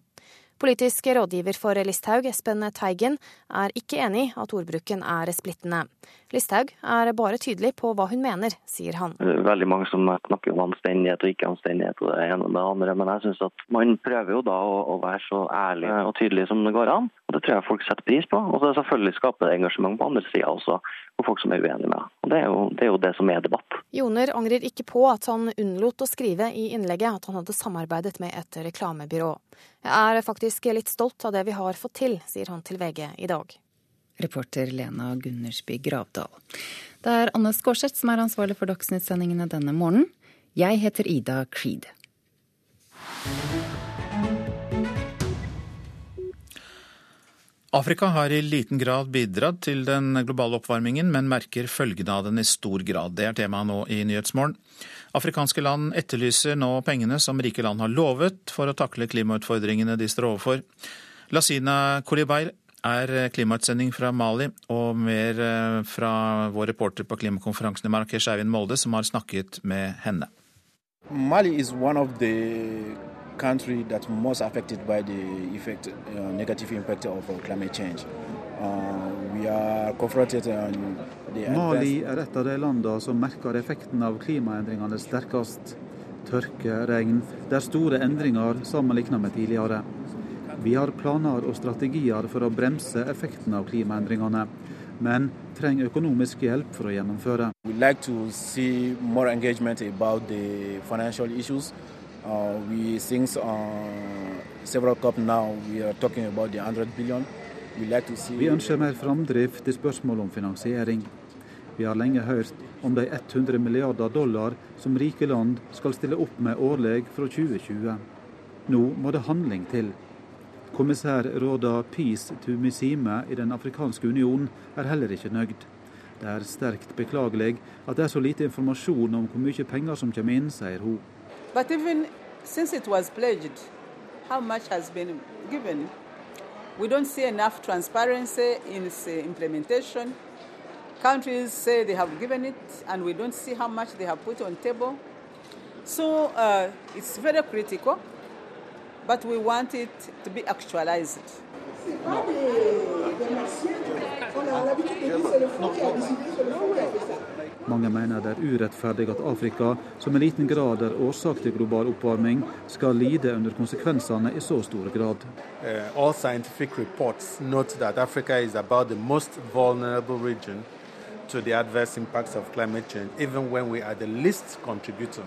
Politisk rådgiver for Listhaug, Espen Teigen, er ikke enig at ordbruken er splittende. Listhaug er bare tydelig på hva hun mener, sier han. Veldig mange som snakker om anstendighet og ikke anstendighet og det ene og det andre, men jeg syns at man prøver jo da å, å, være så ærlig og tydelig som det går an. og Det tror jeg folk setter pris på. Og så selvfølgelig skaper det engasjement på andre sida også, for folk som er uenige med. Og det er, jo, det er jo det som er debatt. Joner angrer ikke på at han unnlot å skrive i innlegget at han hadde samarbeidet med et reklamebyrå. Jeg er faktisk litt stolt av det vi har fått til, sier han til VG i dag. Reporter Lena Gundersby Gravdal. Det er Anne Skårseth som er ansvarlig for Dagsnytt-sendingene denne morgenen. Jeg heter Ida Creed. Afrika har i liten grad bidratt til den globale oppvarmingen, men merker følgene av den i stor grad. Det er temaet nå i Nyhetsmorgen. Afrikanske land etterlyser nå pengene som rike land har lovet for å takle klimautfordringene de står overfor. Lasina Kolibair er klimautsending fra Mali, og mer eh, fra vår reporter på klimakonferansen i Marrakech, Eivind Molde, som har snakket med henne. Mali is one of the country that most affected by the effect, uh, negative impact of uh, climate change. Uh, we are confronted on the Mali er et av de landene som merker effekten av klimaendringene sterkest. Tørke, regn. Det er store endringer sammenlignet med tidligere. Vi har planer og strategier for å bremse effekten av klimaendringene, men trenger økonomisk hjelp for å gjennomføre. Like. Uh, we since uh, several COP now we are talking about the 100 billion. We like to see Vi ønsker mer framdrift i spørsmål om finansiering. Vi har lenge hørt om de 100 milliarder dollar som rike land skal stille opp med årlig fra 2020. Nå må det handling til. Kommissær Råda Peace Tumisime i Den afrikanske union er heller ikke nøyd. Det er sterkt beklagelig at det er så lite informasjon om hvor mye penger som kommer inn, sier hun. But even since it was pledged, how much has been given? We don't see enough transparency in its uh, implementation. Countries say they have given it, and we don't see how much they have put on table. So uh, it's very critical, but we want it to be actualized. Mange mener det er urettferdig at Afrika, som i liten grad er årsak til global oppvarming, skal lide under konsekvensene i så stor grad. Uh, all scientific reports note that Africa is about the most vulnerable region to the adverse impacts of climate change, even when we are the least contributor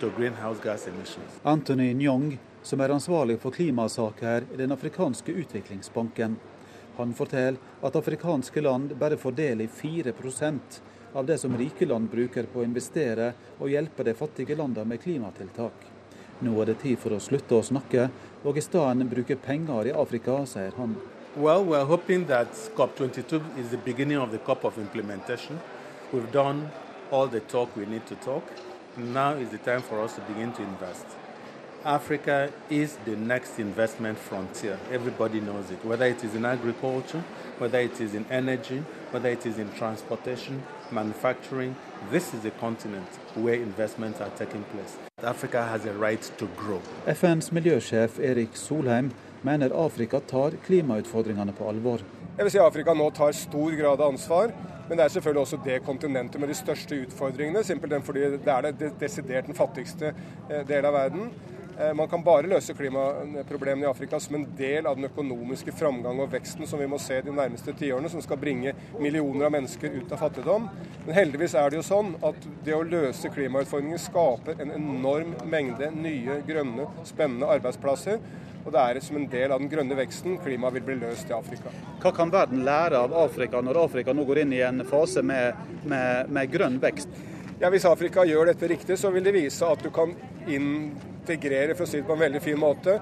to greenhouse gas emissions. Anthony Nyong, som er ansvarlig for klimasaker i Den afrikanske utviklingsbanken. Han forteller at afrikanske land bare får del i 4 av det som rike land bruker på å investere og hjelpe de fattige landene med klimatiltak. Nå er det tid for å slutte å snakke, og i stedet bruke penger i Afrika, sier han. Well, we're hoping that COP22 is the beginning of the COP of implementation. We've done all the talk we need to talk. Now is the time for us to begin to invest. Africa is the next investment frontier. Everybody knows it, whether it is in agriculture, whether it is in energy, whether it is in transportation, manufacturing. This is a continent where investments are taking place. Africa has a right to grow. FNs miljøsjef Erik Solheim mener Afrika tar klimautfordringene på alvor. Jeg vil si Afrika nå tar stor grad av ansvar, men det er selvfølgelig også det kontinentet med de største utfordringene. Simpelthen fordi det er det desidert den fattigste delen av verden. Man kan bare løse klimaproblemene i Afrika som en del av den økonomiske framgang og veksten som vi må se de nærmeste tiårene, som skal bringe millioner av mennesker ut av fattigdom. Men heldigvis er det jo sånn at det å løse klimautfordringer skaper en enorm mengde nye, grønne, spennende arbeidsplasser. Og det er som en del av den grønne veksten klimaet vil bli løst i Afrika. Hva kan verden lære av Afrika når Afrika nå går inn i en fase med, med, med grønn vekst? Ja, Hvis Afrika gjør dette riktig, så vil det vise at du kan integrere for å si det på en veldig fin måte,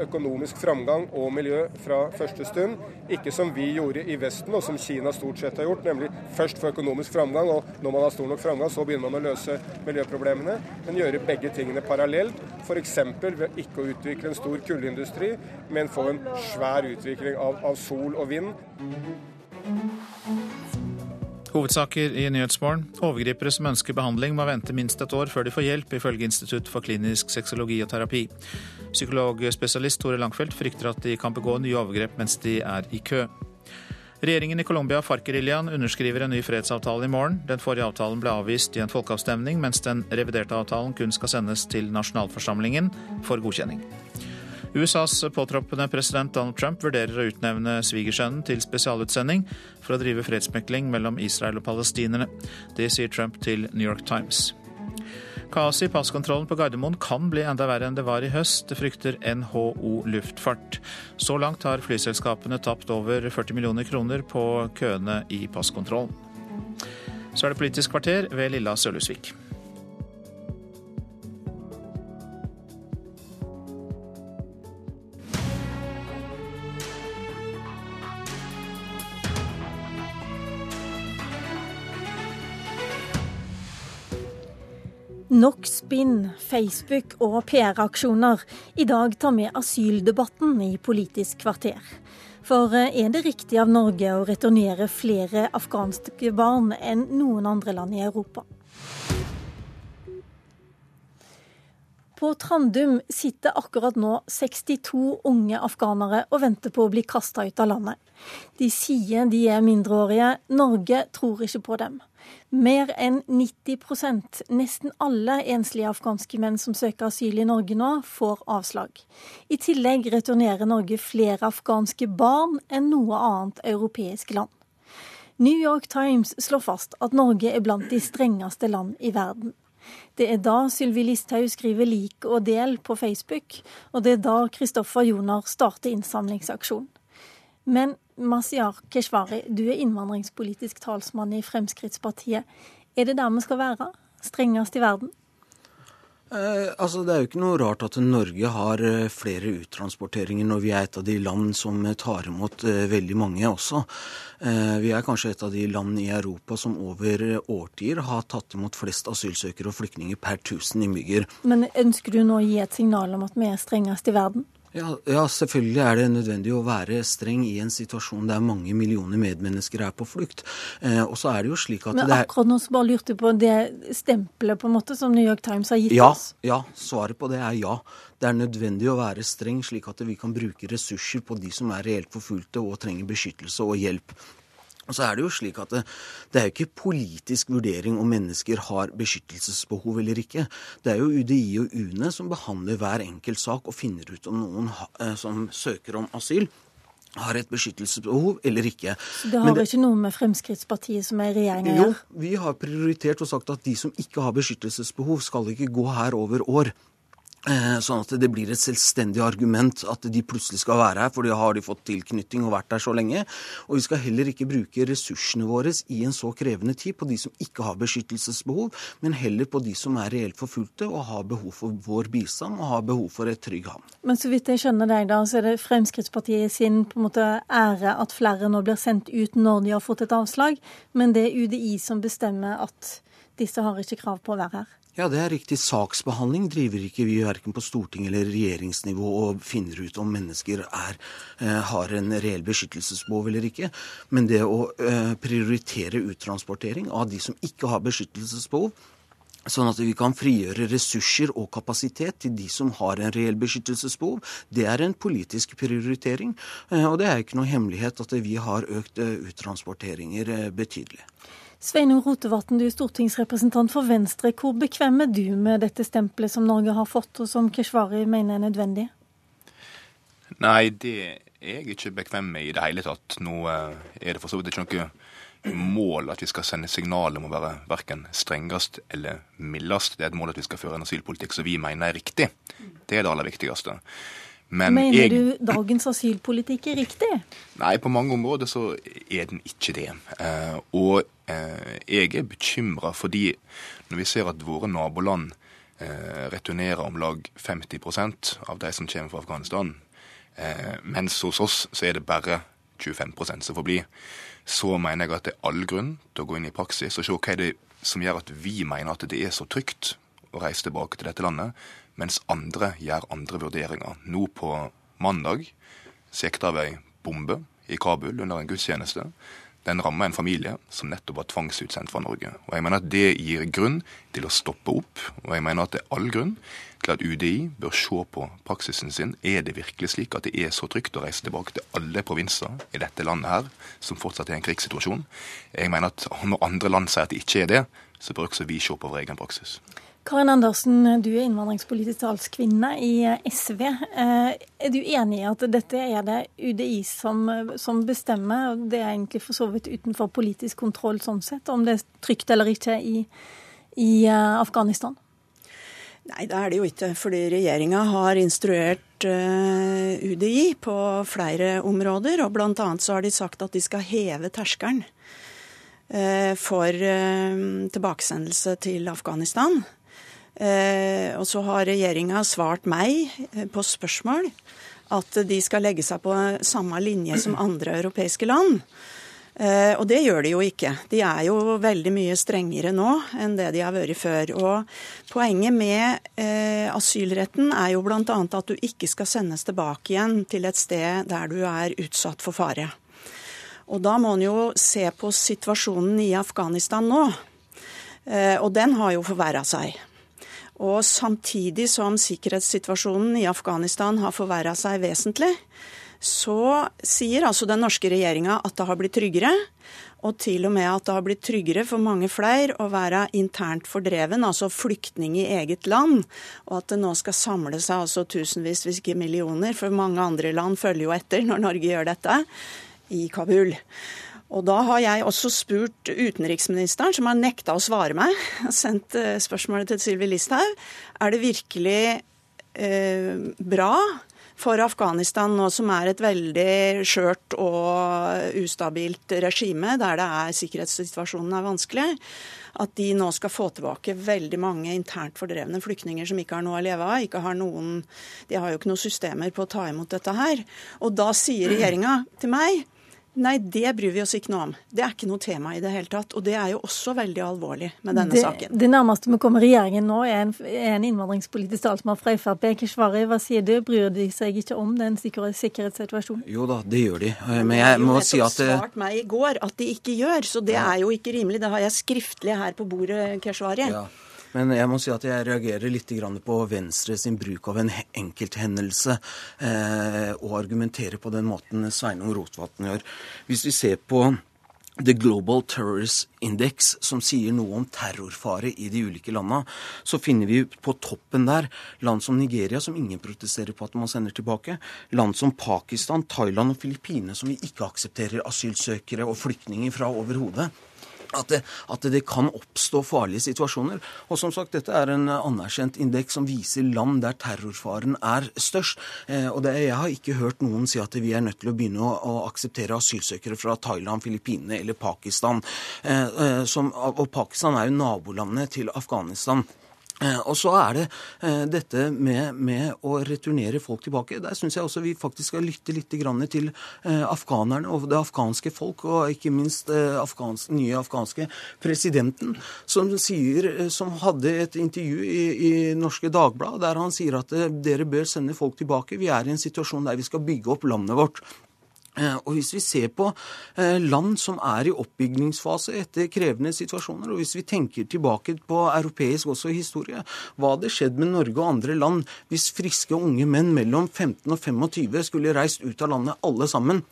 økonomisk framgang og miljø fra første stund. Ikke som vi gjorde i Vesten, og som Kina stort sett har gjort, nemlig først få økonomisk framgang, og når man har stor nok framgang, så begynner man å løse miljøproblemene. Men gjøre begge tingene parallelt, f.eks. ved ikke å utvikle en stor kullindustri, men få en svær utvikling av, av sol og vind. Hovedsaker i Nyhetsmorgen. Overgripere som ønsker behandling, må vente minst et år før de får hjelp, ifølge Institutt for klinisk sexologi og terapi. Psykologspesialist Tore Langfeldt frykter at de kan begå nye overgrep mens de er i kø. Regjeringen i Colombia, FARC-geriljaen, underskriver en ny fredsavtale i morgen. Den forrige avtalen ble avvist i en folkeavstemning, mens den reviderte avtalen kun skal sendes til nasjonalforsamlingen for godkjenning. USAs påtroppende president Donald Trump vurderer å utnevne svigersønnen til spesialutsending for å drive fredsmekling mellom Israel og palestinerne. Det sier Trump til New York Times. Kaoset i passkontrollen på Gardermoen kan bli enda verre enn det var i høst, frykter NHO Luftfart. Så langt har flyselskapene tapt over 40 millioner kroner på køene i passkontrollen. Så er det Politisk kvarter ved Lilla Sølhusvik. Nok spinn, Facebook og PR-aksjoner. I dag tar vi asyldebatten i Politisk kvarter. For er det riktig av Norge å returnere flere afghanske barn enn noen andre land i Europa? På Trandum sitter akkurat nå 62 unge afghanere og venter på å bli kasta ut av landet. De sier de er mindreårige, Norge tror ikke på dem. Mer enn 90% nesten alle enslige afghanske menn som søker asyl i Norge nå, får avslag. I tillegg returnerer Norge flere afghanske barn enn noe annet europeisk land. New York Times slår fast at Norge er blant de strengeste land i verden. Det er da Sylvi Listhaug skriver 'lik og del' på Facebook, og det er da Kristoffer Jonar starter innsamlingsaksjon. Men Masiar Keshvari, du er innvandringspolitisk talsmann i Fremskrittspartiet. Er det der vi skal være? Strengest i verden? Eh, altså Det er jo ikke noe rart at Norge har eh, flere uttransporteringer når vi er et av de land som eh, tar imot eh, veldig mange også. Eh, vi er kanskje et av de land i Europa som over årtier har tatt imot flest asylsøkere og flyktninger per tusen innbygger. Men ønsker du nå å gi et signal om at vi er strengest i verden? Ja, ja, selvfølgelig er det nødvendig å være streng i en situasjon der mange millioner medmennesker er på flukt. Eh, og så er det jo slik at Men det er akkurat nå så bare lurte jeg på det stempelet på en måte som New York Times har gitt ja, oss. ja, svaret på det er ja. Det er nødvendig å være streng, slik at vi kan bruke ressurser på de som er reelt forfulgte og trenger beskyttelse og hjelp. Og så er Det jo slik at det, det er jo ikke politisk vurdering om mennesker har beskyttelsesbehov eller ikke. Det er jo UDI og UNE som behandler hver enkelt sak og finner ut om noen ha, eh, som søker om asyl, har et beskyttelsesbehov eller ikke. Så det har det, ikke noe med Fremskrittspartiet som er i regjering å jo, vi har prioritert og sagt at de som ikke har beskyttelsesbehov, skal ikke gå her over år. Eh, Sånn at det blir et selvstendig argument at de plutselig skal være her, for da har de fått tilknytning og vært der så lenge. Og vi skal heller ikke bruke ressursene våre i en så krevende tid på de som ikke har beskyttelsesbehov, men heller på de som er reelt forfulgte og har behov for vår bistand og har behov for et trygg havn. Men så vidt jeg skjønner deg, da, så er det Fremskrittspartiet sin på en måte ære at flere nå blir sendt ut når de har fått et avslag, men det er UDI som bestemmer at disse har ikke krav på å være her. Ja, det er riktig. Saksbehandling driver ikke vi verken på storting eller regjeringsnivå og finner ut om mennesker er, eh, har en reell beskyttelsesbehov eller ikke. Men det å eh, prioritere uttransportering av de som ikke har beskyttelsesbehov, Sånn at vi kan frigjøre ressurser og kapasitet til de som har en reell beskyttelsesbehov. Det er en politisk prioritering. eh, Og det er ikke noe hemmelighet at vi har økt uttransporteringer betydelig. Sveinung Rotevatn, du er stortingsrepresentant for Venstre. Hvor bekvem er du med dette stempelet som Norge har fått, og som Keshvari mener er nødvendig? Nei, det er jeg ikke bekvem med i det hele tatt. Nå eh, er det for så vidt ikke noe mål at vi skal sende signal om å være verken strengest eller mildest. Det er et mål at vi skal føre en asylpolitikk som vi mener er riktig. Det er det aller viktigste. Men mener jeg, du dagens asylpolitikk er riktig? Nei, på mange områder så er den ikke det. Eh, og eh, jeg er bekymra fordi når vi ser at våre naboland eh, returnerer om lag 50% av de som kommer fra Afghanistan, mens hos oss så er det bare 25% som får bli, så mener jeg at det er all grunn til å gå inn i praksis og se hva er det som gjør at vi mener at det er så trygt å reise tilbake til dette landet, mens andre gjør andre vurderinger. Nå på mandag sikta vi ei bombe i Kabul under en gudstjeneste. Den ramma en familie som nettopp var tvangsutsendt fra Norge. Og Jeg mener at det gir grunn til å stoppe opp, og jeg mener at det er all grunn til at UDI bør se på praksisen sin. Er det virkelig slik at det er så trygt å reise tilbake til alle provinser i dette landet her, som fortsatt er en krigssituasjon? Jeg mener at når andre land sier at det ikke er det, så bør også vi se på vår egen praksis. Karin Andersen, du er innvandringspolitisk talskvinne i SV. Eh, Er du enig i at dette er det UDI som, som bestemmer, og det er egentlig for så vidt utenfor politisk kontroll sånn sett, om det er trygt eller ikke i, i eh, Afghanistan? Nei, det er det jo ikke. Fordi regjeringa har instruert eh, UDI på flere områder. Og bl.a. så har de sagt at de skal heve terskelen eh, for eh, tilbakesendelse til Afghanistan. Eh, og så har regjeringa svart meg eh, på spørsmål at de skal legge seg på samme linje som andre europeiske land. Eh, og det gjør de jo ikke. De er jo veldig mye strengere nå enn det de har vært før. Og poenget med asylretten er jo bl.a. at du ikke skal sendes tilbake igjen til et sted der du er utsatt for fare. Og da må en jo se på situasjonen i Afghanistan nå. Og den har jo forverra seg. Og samtidig som sikkerhetssituasjonen i Afghanistan har forverra seg vesentlig, så sier altså den norske regjeringa at det har blitt tryggere. Og til og med at det har blitt tryggere for mange flere å være internt fordreven, altså flyktning i eget land. Og at det nå skal samle seg altså tusenvis, hvis ikke millioner, for mange andre land følger jo etter når Norge gjør dette, i Kabul. Og da har jeg også spurt utenriksministeren, som har nekta å svare meg, sendt eh, spørsmålet til Sylvi Listhaug, er det virkelig eh, bra for Afghanistan nå som er et veldig skjørt og ustabilt regime, der det er sikkerhetssituasjonen er vanskelig, at de nå skal få tilbake veldig mange internt fordrevne flyktninger som ikke har noe å leve av. Ikke har noen, de har jo ikke noen systemer på å ta imot dette her. Og da sier regjeringa til meg Nei, det bryr vi oss ikke noe om. Det er ikke noe tema i det hele tatt. Og det er jo også veldig alvorlig med denne det, saken. Det nærmeste vi kommer regjeringen nå, er en, er en innvandringspolitisk talsmann fra Frp. Keshvari, hva sier du? Bryr de seg ikke om den sikkerhetssituasjonen? Jo da, det gjør de. Men jeg må si at Det har svart meg i går at de ikke gjør, så det er jo ikke rimelig. Det har jeg skriftlig her på bordet, Keshvari. Ja. Men jeg må si at jeg reagerer litt på Venstre sin bruk av en enkelthendelse eh, og argumenterer på den måten Sveinung Rotevatn gjør. Hvis vi ser på The Global Terrorist Index, som sier noe om terrorfare i de ulike landene, så finner vi på toppen der land som Nigeria, som ingen protesterer på at man sender tilbake. Land som Pakistan, Thailand og Filippinene, som vi ikke aksepterer asylsøkere og flyktninger fra overhodet at det, at det, kan oppstå farlige situasjoner. Og som sagt, dette er en anerkjent indeks som viser land der terrorfaren er størst. Eh, og det, Jeg har ikke hørt noen si at vi er nødt til å begynne å, å akseptere asylsøkere fra Thailand, Filippinene eller Pakistan. Eh, eh, som, og Pakistan er jo nabolandet til Afghanistan. Eh, og så er det eh, dette med, med, å returnere folk tilbake. Der syns jeg også vi faktisk skal lytte litt til eh, afghanerne og det afghanske folk, og ikke minst afghans, nye afghanske presidenten, som, sier, som hadde et intervju i, i Norske Dagblad der han sier at dere bør sende folk tilbake. Vi er i en situasjon der vi skal bygge opp landet vårt. Eh, og Hvis vi ser på eh, land som er i oppbyggingsfase etter krevende situasjoner, og hvis vi tenker tilbake på europeisk også historie, hva hadde skjedd med Norge og andre land hvis friske unge menn mellom 15 og 25 skulle reist ut av landet alle sammen?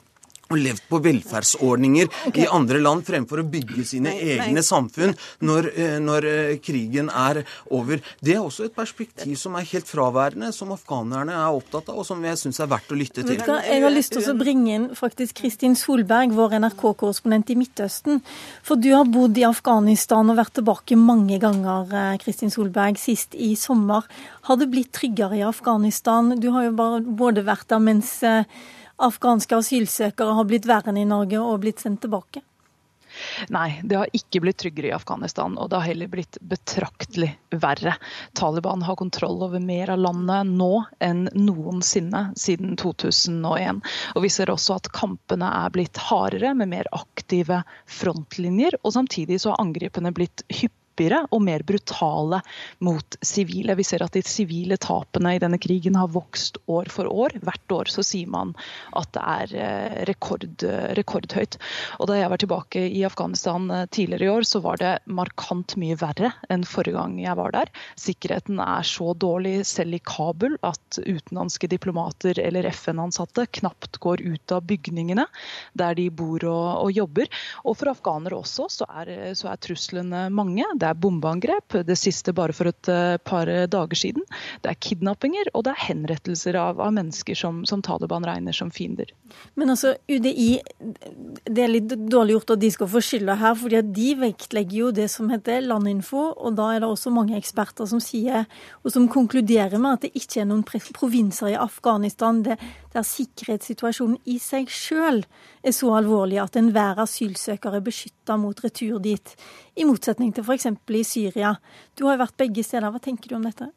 Og levd på velferdsordninger okay. i andre land fremfor å bygge sine nei, egne nei. samfunn når, eh, når, eh, krigen er over. Det er også et perspektiv som er helt fraværende, som afghanerne er opptatt av, og som jeg syns er verdt å lytte til. Jeg har lyst til å bringe inn faktisk Kristin Solberg, vår NRK-korrespondent i Midtøsten. For du har bodd i Afghanistan og vært tilbake mange ganger, eh, Kristin Solberg, sist i sommer. Har det blitt tryggere i Afghanistan? Du har jo bare både vært der mens afghanske asylsøkere har blitt enn i Norge og blitt sendt tilbake? Nei, det har ikke blitt tryggere i Afghanistan, og det har heller blitt betraktelig verre. Taliban har kontroll over mer av landet nå enn noensinne siden 2001. Og vi ser også at kampene er blitt hardere, med mer aktive frontlinjer. Og samtidig så har angripene blitt hyppigere hyppigere og mer brutale mot sivile. Vi ser at de sivile tapene i denne krigen har vokst år for år. Hvert år så sier man at det er eh, rekord, rekordhøyt. Og Da jeg var tilbake i Afghanistan eh, tidligere i år, så var det markant mye verre enn forrige gang jeg var der. Sikkerheten er så dårlig selv i Kabul at utenlandske diplomater eller FN-ansatte knapt går ut av bygningene der de bor og, og jobber. Og for afghanere også så er, så er truslene mange. Det det er bombeangrep, det siste bare for et eh, par dager siden. Det er kidnappinger, og det er henrettelser av, av mennesker som, som, Taliban regner som fiender. Men altså, UDI, det er litt dårlig gjort at de skal få skylda her, fordi de vektlegger jo det som heter landinfo, og da er det også mange eksperter som sier, og som konkluderer med at det ikke er noen provinser i Afghanistan der sikkerhetssituasjonen i seg sjøl er så alvorlig at enhver asylsøker er beskytta mot retur dit, i motsetning til f.eks. i Syria. Du har jo vært begge steder. Hva tenker du om dette?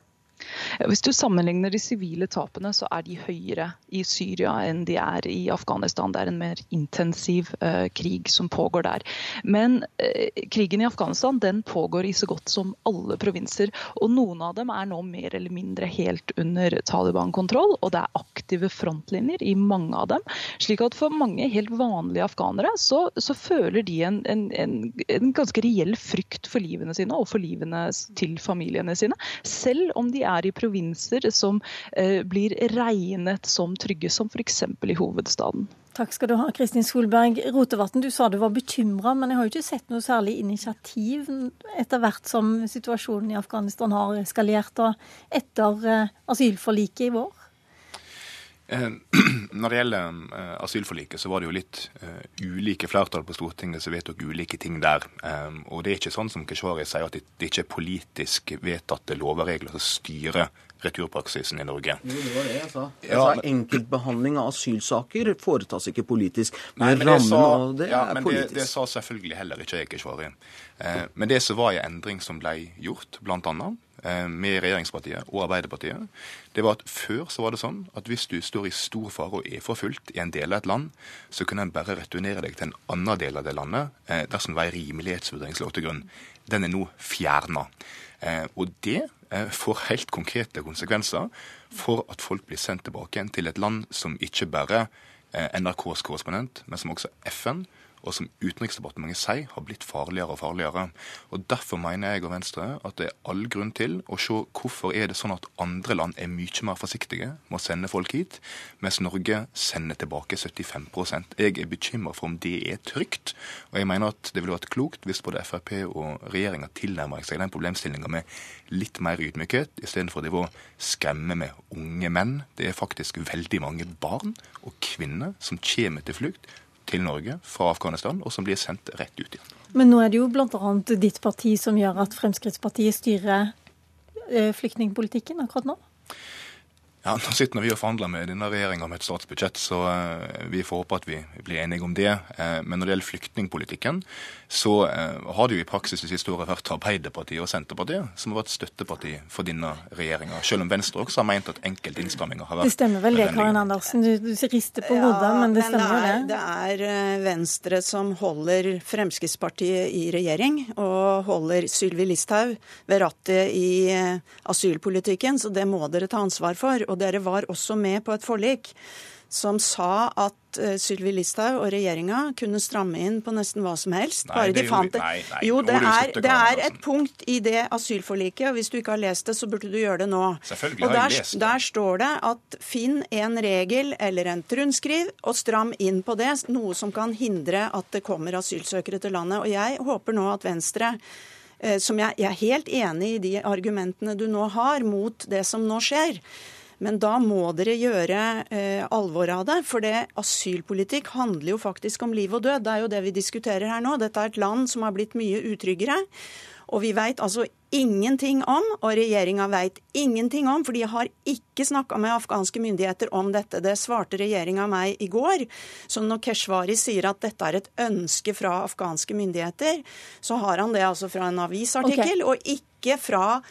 Hvis du sammenligner de sivile tapene, så er de høyere i Syria enn de er i Afghanistan. Det er en mer intensiv uh, krig som pågår der. Men uh, krigen i Afghanistan den pågår i så godt som alle provinser. Og noen av dem er nå mer eller mindre helt under Taliban-kontroll, og det er aktive frontlinjer i mange av dem. slik at for mange helt vanlige afghanere så, så føler de en, en, en, en ganske reell frykt for livene sine og for livene til familiene sine. Selv om de er i provinser som eh, blir regnet som trygge, som f.eks. i hovedstaden. Takk skal du ha, Kristin Solberg. Rotevatn, du sa du var bekymra, men jeg har jo ikke sett noe særlig initiativ etter hvert som situasjonen i Afghanistan har eskalert, og etter eh, asylforliket i vår? Eh, når det gjelder eh, asylforliket, så var det jo litt uh, ulike flertall på Stortinget som vedtok ulike ting der. Og det er ikke sånn som Keshvari sier, at det, ikke er politisk vedtatte lover regler som styrer returpraksisen i Norge. Jo, det var det jeg sa. Jeg ja, sa Enkeltbehandling av asylsaker foretas ikke politisk. Men, nei, men rammen sa, av det ja, er politisk. Det, det, sa selvfølgelig heller ikke jeg, Keshvari. Eh, men det som var en endring som ble gjort, bl.a. Eh, med regjeringspartiet og Arbeiderpartiet, det var at før så var det sånn at hvis du står i stor fare og er forfulgt i en del av et land, så kunne en bare returnere deg til en annen del av det landet eh, dersom det var en rimelighetsvurdering som lå til grunn. Den er nå fjerna. Eh, og det får helt konkrete konsekvenser for at folk blir sendt tilbake til et land som ikke bare NRKs korrespondent, men som også FN og som Utenriksdepartementet sier har blitt farligere og farligere. Og Derfor mener jeg og Venstre at det er all grunn til å se hvorfor er det sånn at andre land er mye mer forsiktige med å sende folk hit, mens Norge sender tilbake 75 Jeg er bekymra for om det er trygt. Og jeg mener at det ville vært klokt hvis både Frp og regjeringa tilnærmer seg den problemstillinga med litt mer ydmykhet, istedenfor å skremme med unge menn. Det er faktisk veldig mange barn og kvinner som kommer til flukt til Norge fra Afghanistan, og som blir sendt rett ut igjen. Men nå er det jo bl.a. ditt parti som gjør at Fremskrittspartiet styrer eh, flyktningpolitikken akkurat nå? Ja, Nå sitter vi og forhandler med denne regjeringa om et statsbudsjett, så uh, vi får håpe at vi blir enige om det. Uh, men når det gjelder flyktningpolitikken, så uh, har det jo i praksis det siste året vært Arbeiderpartiet og Senterpartiet som har vært støtteparti for denne regjeringa. Selv om Venstre også har ment at enkelte innstramminger har vært Det stemmer vel det, Karin Andersen. Du, du rister på hodet, ja, men det stemmer jo det. Det er Venstre som holder Fremskrittspartiet i regjering, og holder Sylvi Listhaug ved rattet i asylpolitikken, så det må dere ta ansvar for og dere var også med på et forlik som sa at uh, Sylvi Listhaug og regjeringa kunne stramme inn på nesten hva som helst. Nei, bare de fant det. Nei, nei, jo, det er, det er, et punkt i det asylforliket, og hvis du ikke har lest det, så burde du gjøre det nå. Selvfølgelig og der, har jeg lest det. Der står det at finn en regel eller en rundskriv og stram inn på det, noe som kan hindre at det kommer asylsøkere til landet. Og jeg håper nå at Venstre eh, som jeg, jeg er helt enig i de argumentene du nå har mot det som nå skjer. Men da må dere gjøre eh, alvor av det. For det asylpolitikk handler jo faktisk om liv og død. Det er jo det vi diskuterer her nå. Dette er et land som har blitt mye utryggere. Og vi veit altså ingenting om, og regjeringa veit ingenting om, for de har ikke snakka med afghanske myndigheter om dette. Det svarte regjeringa meg i går. Så når Keshvari sier at dette er et ønske fra afghanske myndigheter, så har han det altså fra en avisartikkel, okay. og ikke ikke fra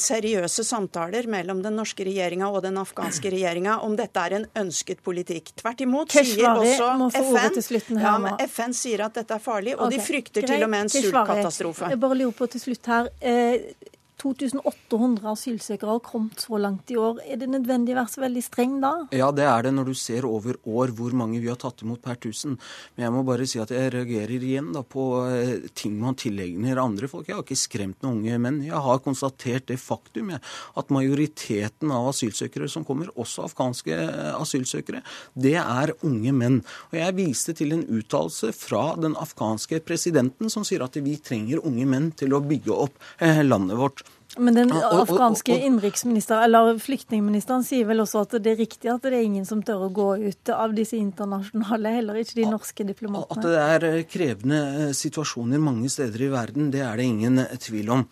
seriøse samtaler mellom den norske regjeringa og den afghanske regjeringa om dette er en ønsket politikk. Tvert imot sier også FN, ja, FN sier at dette er farlig, og okay. de frykter til og med en sultkatastrofe. Jeg bare lurer på til slutt her. Eh, 2800 asylsøkere har kommet så langt i år. Er det nødvendig å være så veldig streng da? Ja, det er det når du ser over år hvor mange vi har tatt imot per tusen. Men jeg må bare si at jeg reagerer igjen da på eh, ting man tillegner andre folk. Jeg har ikke skremt noen unge menn. Jeg har konstatert det faktum at majoriteten av asylsøkere som kommer, også afghanske eh, asylsøkere, det er unge menn. Og jeg viste til en uttalelse fra den afghanske presidenten som sier at vi trenger unge menn til å bygge opp eh, landet vårt. Men den afghanske innenriksministeren, eller flyktningministeren, sier vel også at det er riktig at det er ingen som tør å gå ut av disse internasjonale, heller ikke de norske diplomatene? At det er eh, krevende eh, situasjoner mange steder i verden, det er det ingen eh, tvil om.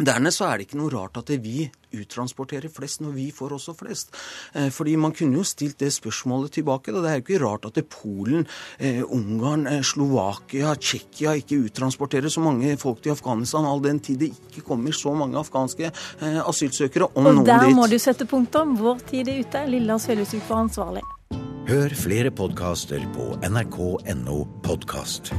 Dernest så er det ikke noe rart at vi uttransporterer flest når vi får også flest. Eh, fordi man kunne jo stilt det spørsmålet tilbake. Da. Det er jo ikke rart at det Polen, eh, Ungarn, eh, Slovakia, Tsjekkia ikke uttransporterer så mange folk til Afghanistan, all den tid det ikke kommer så mange afghanske eh, asylsøkere, om Og noen dit. Der må du sette punktum. Vår tid er ute. Lilla Sølhusvik var ansvarlig. Hør flere podkaster på nrk.no podkast.